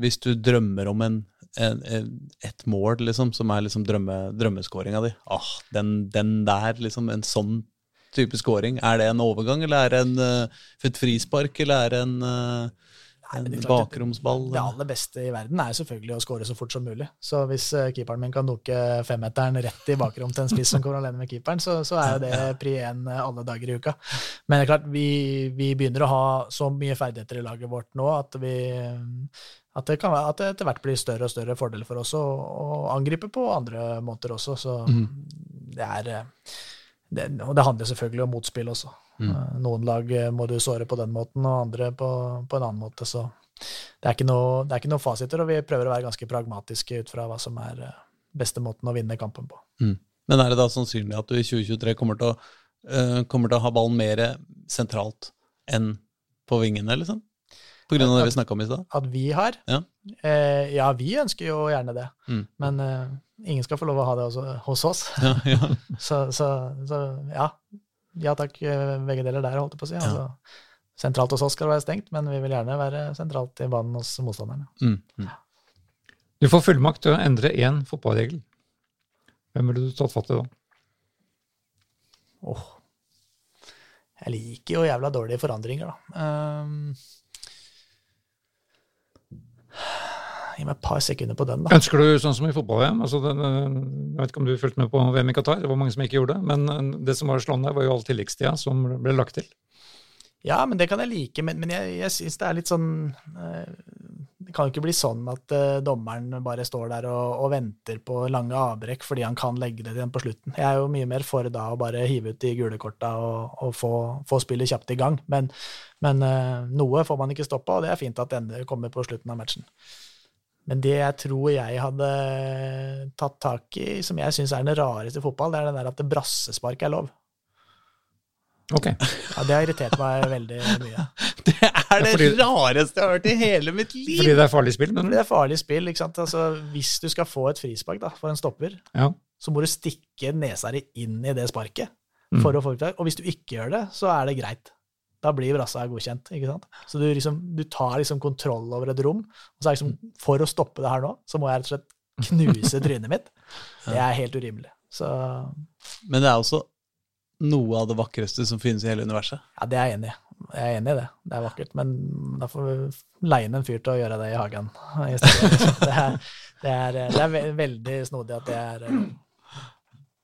A: hvis du drømmer om en, en, en, et mål, liksom, som er liksom drømme, drømmeskåringa di ah, den, den, der, liksom, en sånn type scoring, er det en overgang, eller er det en, uh, et frispark, eller er det en uh, en Nei, bakromsball?
C: Det aller beste i verden er selvfølgelig å skåre så fort som mulig. Så hvis uh, keeperen min kan dukke femmeteren rett i bakrom til en spiss som kommer alene med keeperen, så, så er jo det [LAUGHS] pri én alle dager i uka. Men det er klart, vi, vi, begynner å ha så mye ferdigheter i laget vårt nå at vi at det, kan at det etter hvert blir større og større fordeler for oss å, å angripe på andre måter også. Så mm. det er det, Og det handler selvfølgelig om motspill også. Mm. Eh, noen lag eh, må du såre på den måten, og andre på, på en annen måte. Så det er, noe, det er, ikke noe, fasiter, og vi prøver å være ganske pragmatiske ut fra hva som er eh, beste måten å vinne kampen på.
A: Mm. Men er det da sannsynlig at du i 2023 kommer til å, uh, kommer til å ha ballen mer sentralt enn på vingene, liksom? På grunn av det vi snakka om i stad?
C: At vi har?
A: Ja.
C: Eh, ja, vi ønsker jo gjerne det. Mm. Men eh, ingen skal få lov å ha det også, hos oss. Ja, ja. [LAUGHS] så, så, så, ja, ja takk, eh, begge deler der, holdt jeg på å si. Altså, sentralt hos oss skal det være stengt, men vi vil gjerne være sentralt i banen hos motstanderne. Mm. Mm.
B: Du får fullmakt til å endre én fotballregel. Hvem ville du tatt fatt i da?
C: Åh. Oh. Jeg liker jo jævla dårlige forandringer, da. Um, Gi meg et par sekunder på den, da.
B: Ønsker du sånn som i fotball-VM? Altså jeg vet ikke om du fulgte med på VM i Qatar, det var mange som ikke gjorde det. Men eh, det som var slående, var jo all tilleggstida som ble lagt til.
C: Ja, men det kan jeg like. Men, men jeg, jeg syns det er litt sånn eh, Det kan jo ikke bli sånn at uh, dommeren bare står der og, og, venter på lange avbrekk fordi han kan legge det igjen på slutten. Jeg er jo mye mer for da å bare hive ut de gule korta og, og få, få, spillet kjapt i gang. Men, men uh, noe får man ikke stoppa, og det er fint at det kommer på slutten av matchen. Men det jeg tror jeg hadde tatt tak i, som jeg syns er det rareste i fotball, det er den der at det brassespark er lov.
B: Ok.
C: Ja, Det har irritert meg veldig mye. [LAUGHS]
A: Det er det ja, fordi, rareste jeg har hørt i hele mitt liv!
B: Fordi det er farlig spill?
C: Fordi det er farlig spill, ikke sant? Altså, Hvis du skal få et frispark da, for en stopper,
B: ja.
C: så må du stikke nesa di inn i det sparket. Mm. for å få Og hvis du ikke gjør det, så er det greit. Da blir brassa godkjent. ikke sant? Så du, liksom, du tar liksom kontroll over et rom. og så er liksom, For å stoppe det her nå, så må jeg rett og slett knuse trynet mitt. [LAUGHS] Det er helt urimelig. Så
A: Men det er også noe av det vakreste som finnes i hele universet?
C: Ja, det er jeg enig i. Jeg er enig i det. Det er vakkert. Men da får vi leie inn en fyr til å gjøre det i hagen i stedet. [LAUGHS] Det er, det er, det er veldig snodig at det er eh,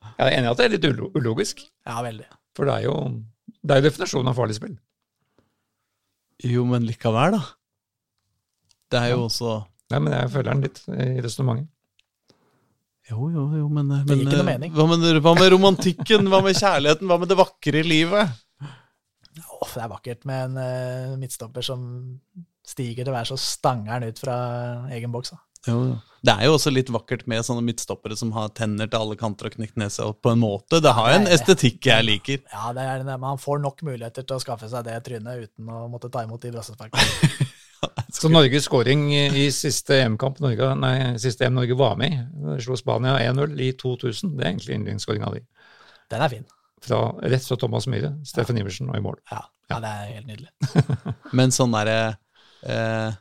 B: Jeg er enig i at det er litt ulogisk.
C: Ja, veldig.
B: For det er jo, det er jo definisjonen av farlig spill.
A: Jo, men likevel, da. Det er jo ja. også
B: Nei, men jeg føler den litt i resonnementet.
A: Jo, jo, jo, men,
C: men Det gir ikke noe eh, mening.
A: Hva med, hva med romantikken? hva med kjærligheten? Hva med det vakre i livet?
C: Oh, det er vakkert med en uh, midtstopper som stiger til hver så stanger den ut fra egen boks.
A: Jo, ja. Det er jo også litt vakkert med sånne midtstoppere som har tenner til alle kanter og knekt nese opp på en måte. Det har jo en
C: det-
A: estetikk jeg liker.
C: Ja, det er det, men han får nok muligheter til å skaffe seg det trynet uten å måtte ta imot de brassesparkene. [LAUGHS]
B: Så Norges skåring i siste EM-kamp Norge, nei, siste EM Norge var med i, slo Spania 1-0 i 2000. Det er egentlig yndlingsskåringa di.
C: Den er fin.
B: Fra, rett fra Thomas Myhre, Steffen Iversen og i mål.
C: Ja, ja, det er helt nydelig. [LAUGHS]
A: Men sånn derre eh, eh,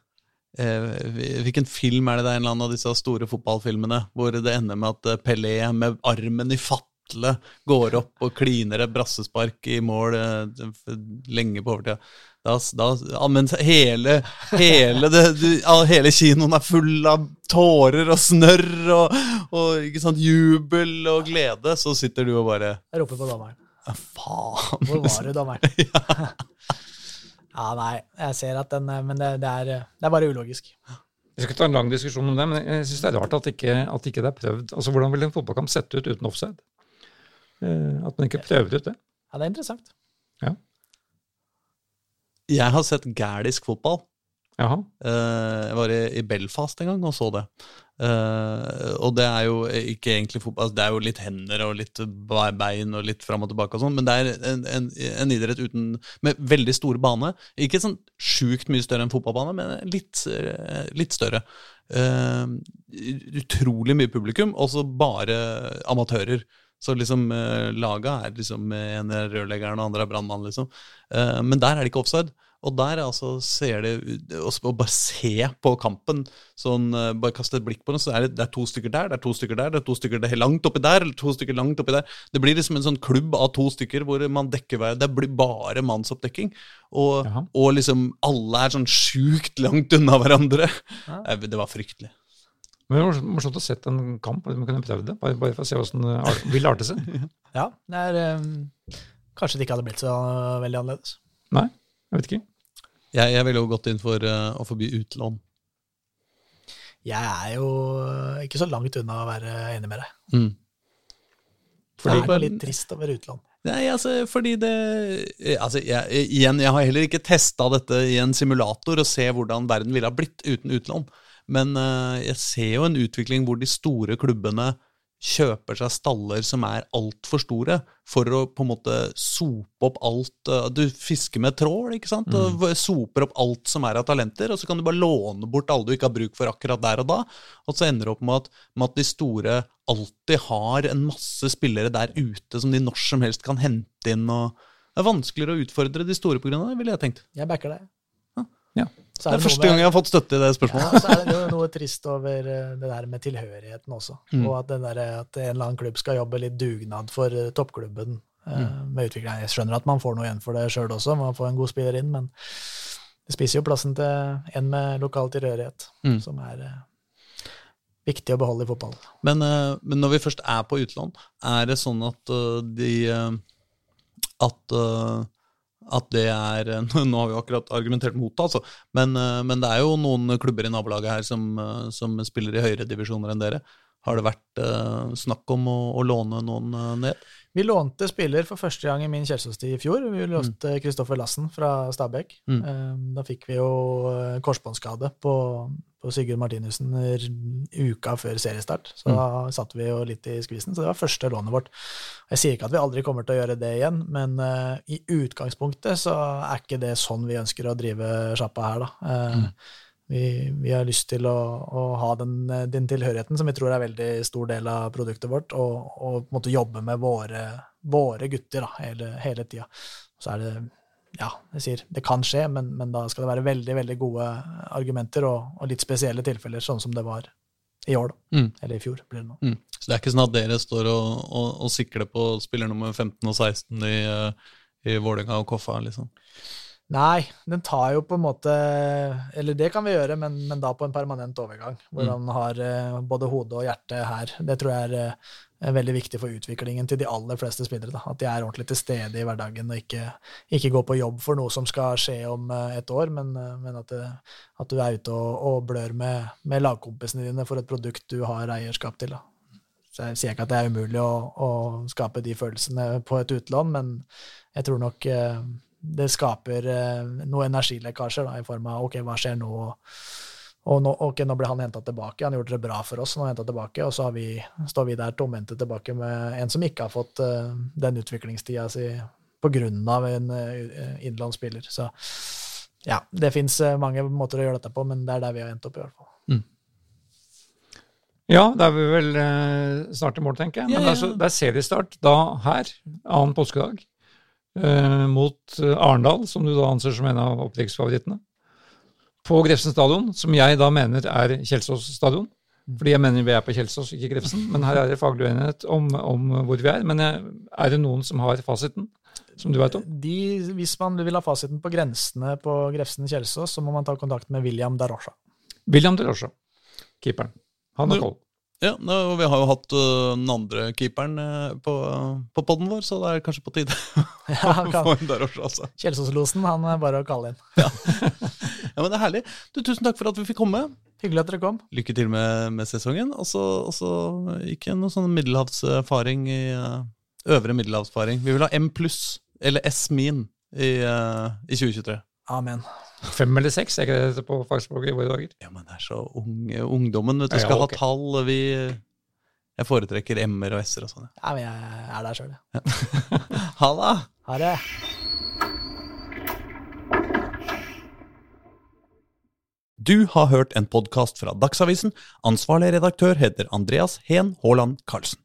A: Hvilken film er det det er en eller annen av disse store fotballfilmene hvor det ender med at eh, Pelé med armen i fatle går opp og kliner et brassespark i mål eh, lenge på overtida? Da, da, ja, mens hele, hele, det, hele kinoen er full av tårer og snørr og, og ikke sant, jubel og glede, så sitter du og bare
C: Jeg roper på dommeren.
A: ja, Faen!
C: Hvor var du, dommeren? [LAUGHS] Ja, nei, jeg ser at den Men det, det, er, det er bare ulogisk.
B: Vi skal ikke ta en lang diskusjon om det, men jeg syns det er rart at ikke, at ikke det er prøvd. Altså, Hvordan vil en fotballkamp sette ut uten offside? Eh, at man ikke prøver ut det.
C: Ja, det er interessant.
A: Jeg har sett gælisk fotball.
B: Jaha.
A: Eh, jeg var i, Belfast en gang og så det. Eh, og det er jo ikke egentlig fotball, altså det er jo litt hender og litt bein og litt fram og tilbake og sånn, men det er en, en, en idrett uten, med veldig stor bane. Ikke sånn sjukt mye større enn fotballbane, men litt, eh, litt større. Utrolig mye publikum, og så bare amatører. Så liksom laga er liksom en er rørleggeren og andre er brannmann, liksom. Men der er det ikke offside. Og der altså ser det Å bare se på kampen, sånn eh, bare kaste et blikk på den, så er det, det er to stykker der, det er to stykker der, det er to stykker der, langt oppi der, eller to stykker langt oppi der. Det blir liksom en sånn klubb av to stykker hvor man dekker hver Det blir bare mannsoppdekking. Og, og liksom alle er sånn sjukt langt unna hverandre.
C: Ja.
A: Eh, Det var fryktelig.
B: Men det var morsomt å sette en kamp, vi man kunne prøvd det, bare, bare for å se hvordan det vil arte seg. [LAUGHS]
C: Ja, det er um, Kanskje det ikke hadde blitt så veldig annerledes.
B: Nei, jeg vet ikke.
A: Jeg, jeg ville jo gått inn for uh, å forby utlån.
C: Jeg er jo ikke så langt unna å være enig med deg.
A: Mm.
C: Det
A: Fordi
C: er
A: bare-
C: litt trist å være utlån.
A: Nei, altså, fordi det eh, Altså, jeg, igjen, jeg har heller ikke testa dette i en simulator og se hvordan verden ville ha blitt uten utlån. Men uh, jeg ser jo en utvikling hvor de store klubbene kjøper seg staller som er altfor store, for å på en måte sope opp alt eh, Du fisker med trål, ikke sant? Og soper opp alt som er av talenter, og så kan du bare låne bort alle du ikke har bruk for akkurat der og da. Og så ender det opp med at, med at de store alltid har en masse spillere der ute som de når som helst kan hente inn. og Det er vanskeligere å utfordre de store pga. det, ville jeg tenkt.
C: Jeg backer deg.
B: Ja.
C: Så
A: Det er første gang jeg har fått støtte i det spørsmålet.
C: Ja, så er det jo noe trist over eh, det der med tilhørigheten også.
A: Mm.
C: Og at, den der, at en eller annen klubb skal jobbe litt dugnad for eh, toppklubben eh,
A: Mm.
C: med utvikling. Jeg skjønner at man får noe igjen for det sjøl også, man får en god spiller inn, men det spiser jo plassen til en med lokal tilhørighet,
A: Mm.
C: som er eh, viktig å beholde i fotball.
A: Men, eh, men når vi først er på utlån, er det sånn at eh, de eh, At, eh, at det er eh, [LAUGHS] Nå har vi akkurat argumentert mot det, altså. Men, eh, men det er jo noen klubber i nabolaget her som, eh, som spiller i høyere divisjoner enn dere. Har det vært uh, snakk om å, å låne noen ned?
C: Vi lånte spiller for første gang i min Kjelsås-tid i fjor. Vi lånte Kristoffer Lassen fra Stabæk.
A: Mm.
C: Eh, Da fikk vi jo korsbåndskade på, på Sigurd Martinussen uka før seriestart. Så
A: Mm.
C: da satt vi jo litt i skvisen. Så det var første lånet vårt. Jeg sier ikke at vi aldri kommer til å gjøre det igjen, men uh, i utgangspunktet så er ikke det sånn vi ønsker å drive sjappa her, da. Uh,
A: Mm.
C: Vi, vi har lyst til å, å ha den, eh, den tilhørigheten, som vi tror er en veldig stor del av produktet vårt, og, og på en måte jobbe med våre, våre gutter da, hele, hele tida. Så er det ja, jeg sier det kan skje, men, men da skal det være veldig veldig gode argumenter og, og litt spesielle tilfeller, sånn som det var i år, da.
A: Mm.
C: Eller i fjor, blir det nå.
A: Mm. Så det er ikke sånn at dere står og, og, og sikler på spiller nummer 15 og 16 i, eh, i Vålerenga og Koffa, liksom?
C: Nei, den tar jo på en måte Eller det kan vi gjøre, men, men da på en permanent overgang. Hvor
A: Mm.
C: han har eh, både hode og hjerte her. Det tror jeg er, eh, er veldig viktig for utviklingen til de aller fleste spillere. Da. At de er ordentlig til stede i hverdagen og ikke, ikke går på jobb for noe som skal skje om eh, et år, men, men at, det, at du er ute og, og blør med, med lagkompisene dine for et produkt du har eierskap til. Da. Så jeg sier ikke at det er umulig å, å skape de følelsene på et utlån, men jeg tror nok det skaper eh, noe energilekkasjer da, i form av ok, hva skjer nå, og, nå, ok, nå ble han henta tilbake. Han gjorde det bra for oss. nå er han tilbake, Og så vi, står vi der tomhendte tilbake med en som ikke har fått uh, den utviklingstida si pga. en uh, innlånsspiller. Så ja, det fins uh, mange måter å gjøre dette på, men det er der vi har endt opp, i hvert fall. Mm.
B: Ja, da er vi vel uh, snart i mål, tenker jeg. Men ja, ja. så, det er seriestart da her, annen påskedag, mot Arendal, som du da anser som en av opprykksfavorittene på Grefsen stadion, som jeg da mener er Kjelsås stadion. Fordi jeg mener vi er på Kjelsås, ikke Grefsen. Men her er det faglig uenighet om, om, hvor vi er. Men er det noen som har fasiten, som du vet om?
C: De, hvis man vil ha fasiten på grensene på Grefsen-Kjelsås, så må man ta kontakt med William Darosha.
B: William Darosha, keeperen. Han har koll.
A: Ja, og vi har jo hatt uh, den andre keeperen uh, på, på poden vår, så det er kanskje på tide [LAUGHS] ja, å få inn der også. altså.
C: Kjelsåslosen, han er bare å kalle inn.
A: ja. [LAUGHS] Ja, men det er herlig. Du, Tusen takk for at vi fikk komme.
C: Hyggelig at dere kom.
A: Lykke til med, med sesongen. Og så ikke noe sånn middelhavsfaring i uh, øvre middelhavsfaring. Vi vil ha M pluss, eller S-min, i, uh, i 2023.
C: Amen.
B: Fem eller seks, er ikke det på fagspråket i våre dager?
A: Ja, men det er så unge, ungdommen. vet du, skal ja, okay. ha tall. Vi, jeg foretrekker M-er og S-er og sånn.
C: Ja, men jeg er der sjøl, jeg.
A: Ja. [LAUGHS] ha det.
C: Ha det.
A: Du har hørt en podkast fra Dagsavisen. Ansvarlig redaktør heter Andreas Heen Haaland Karlsen.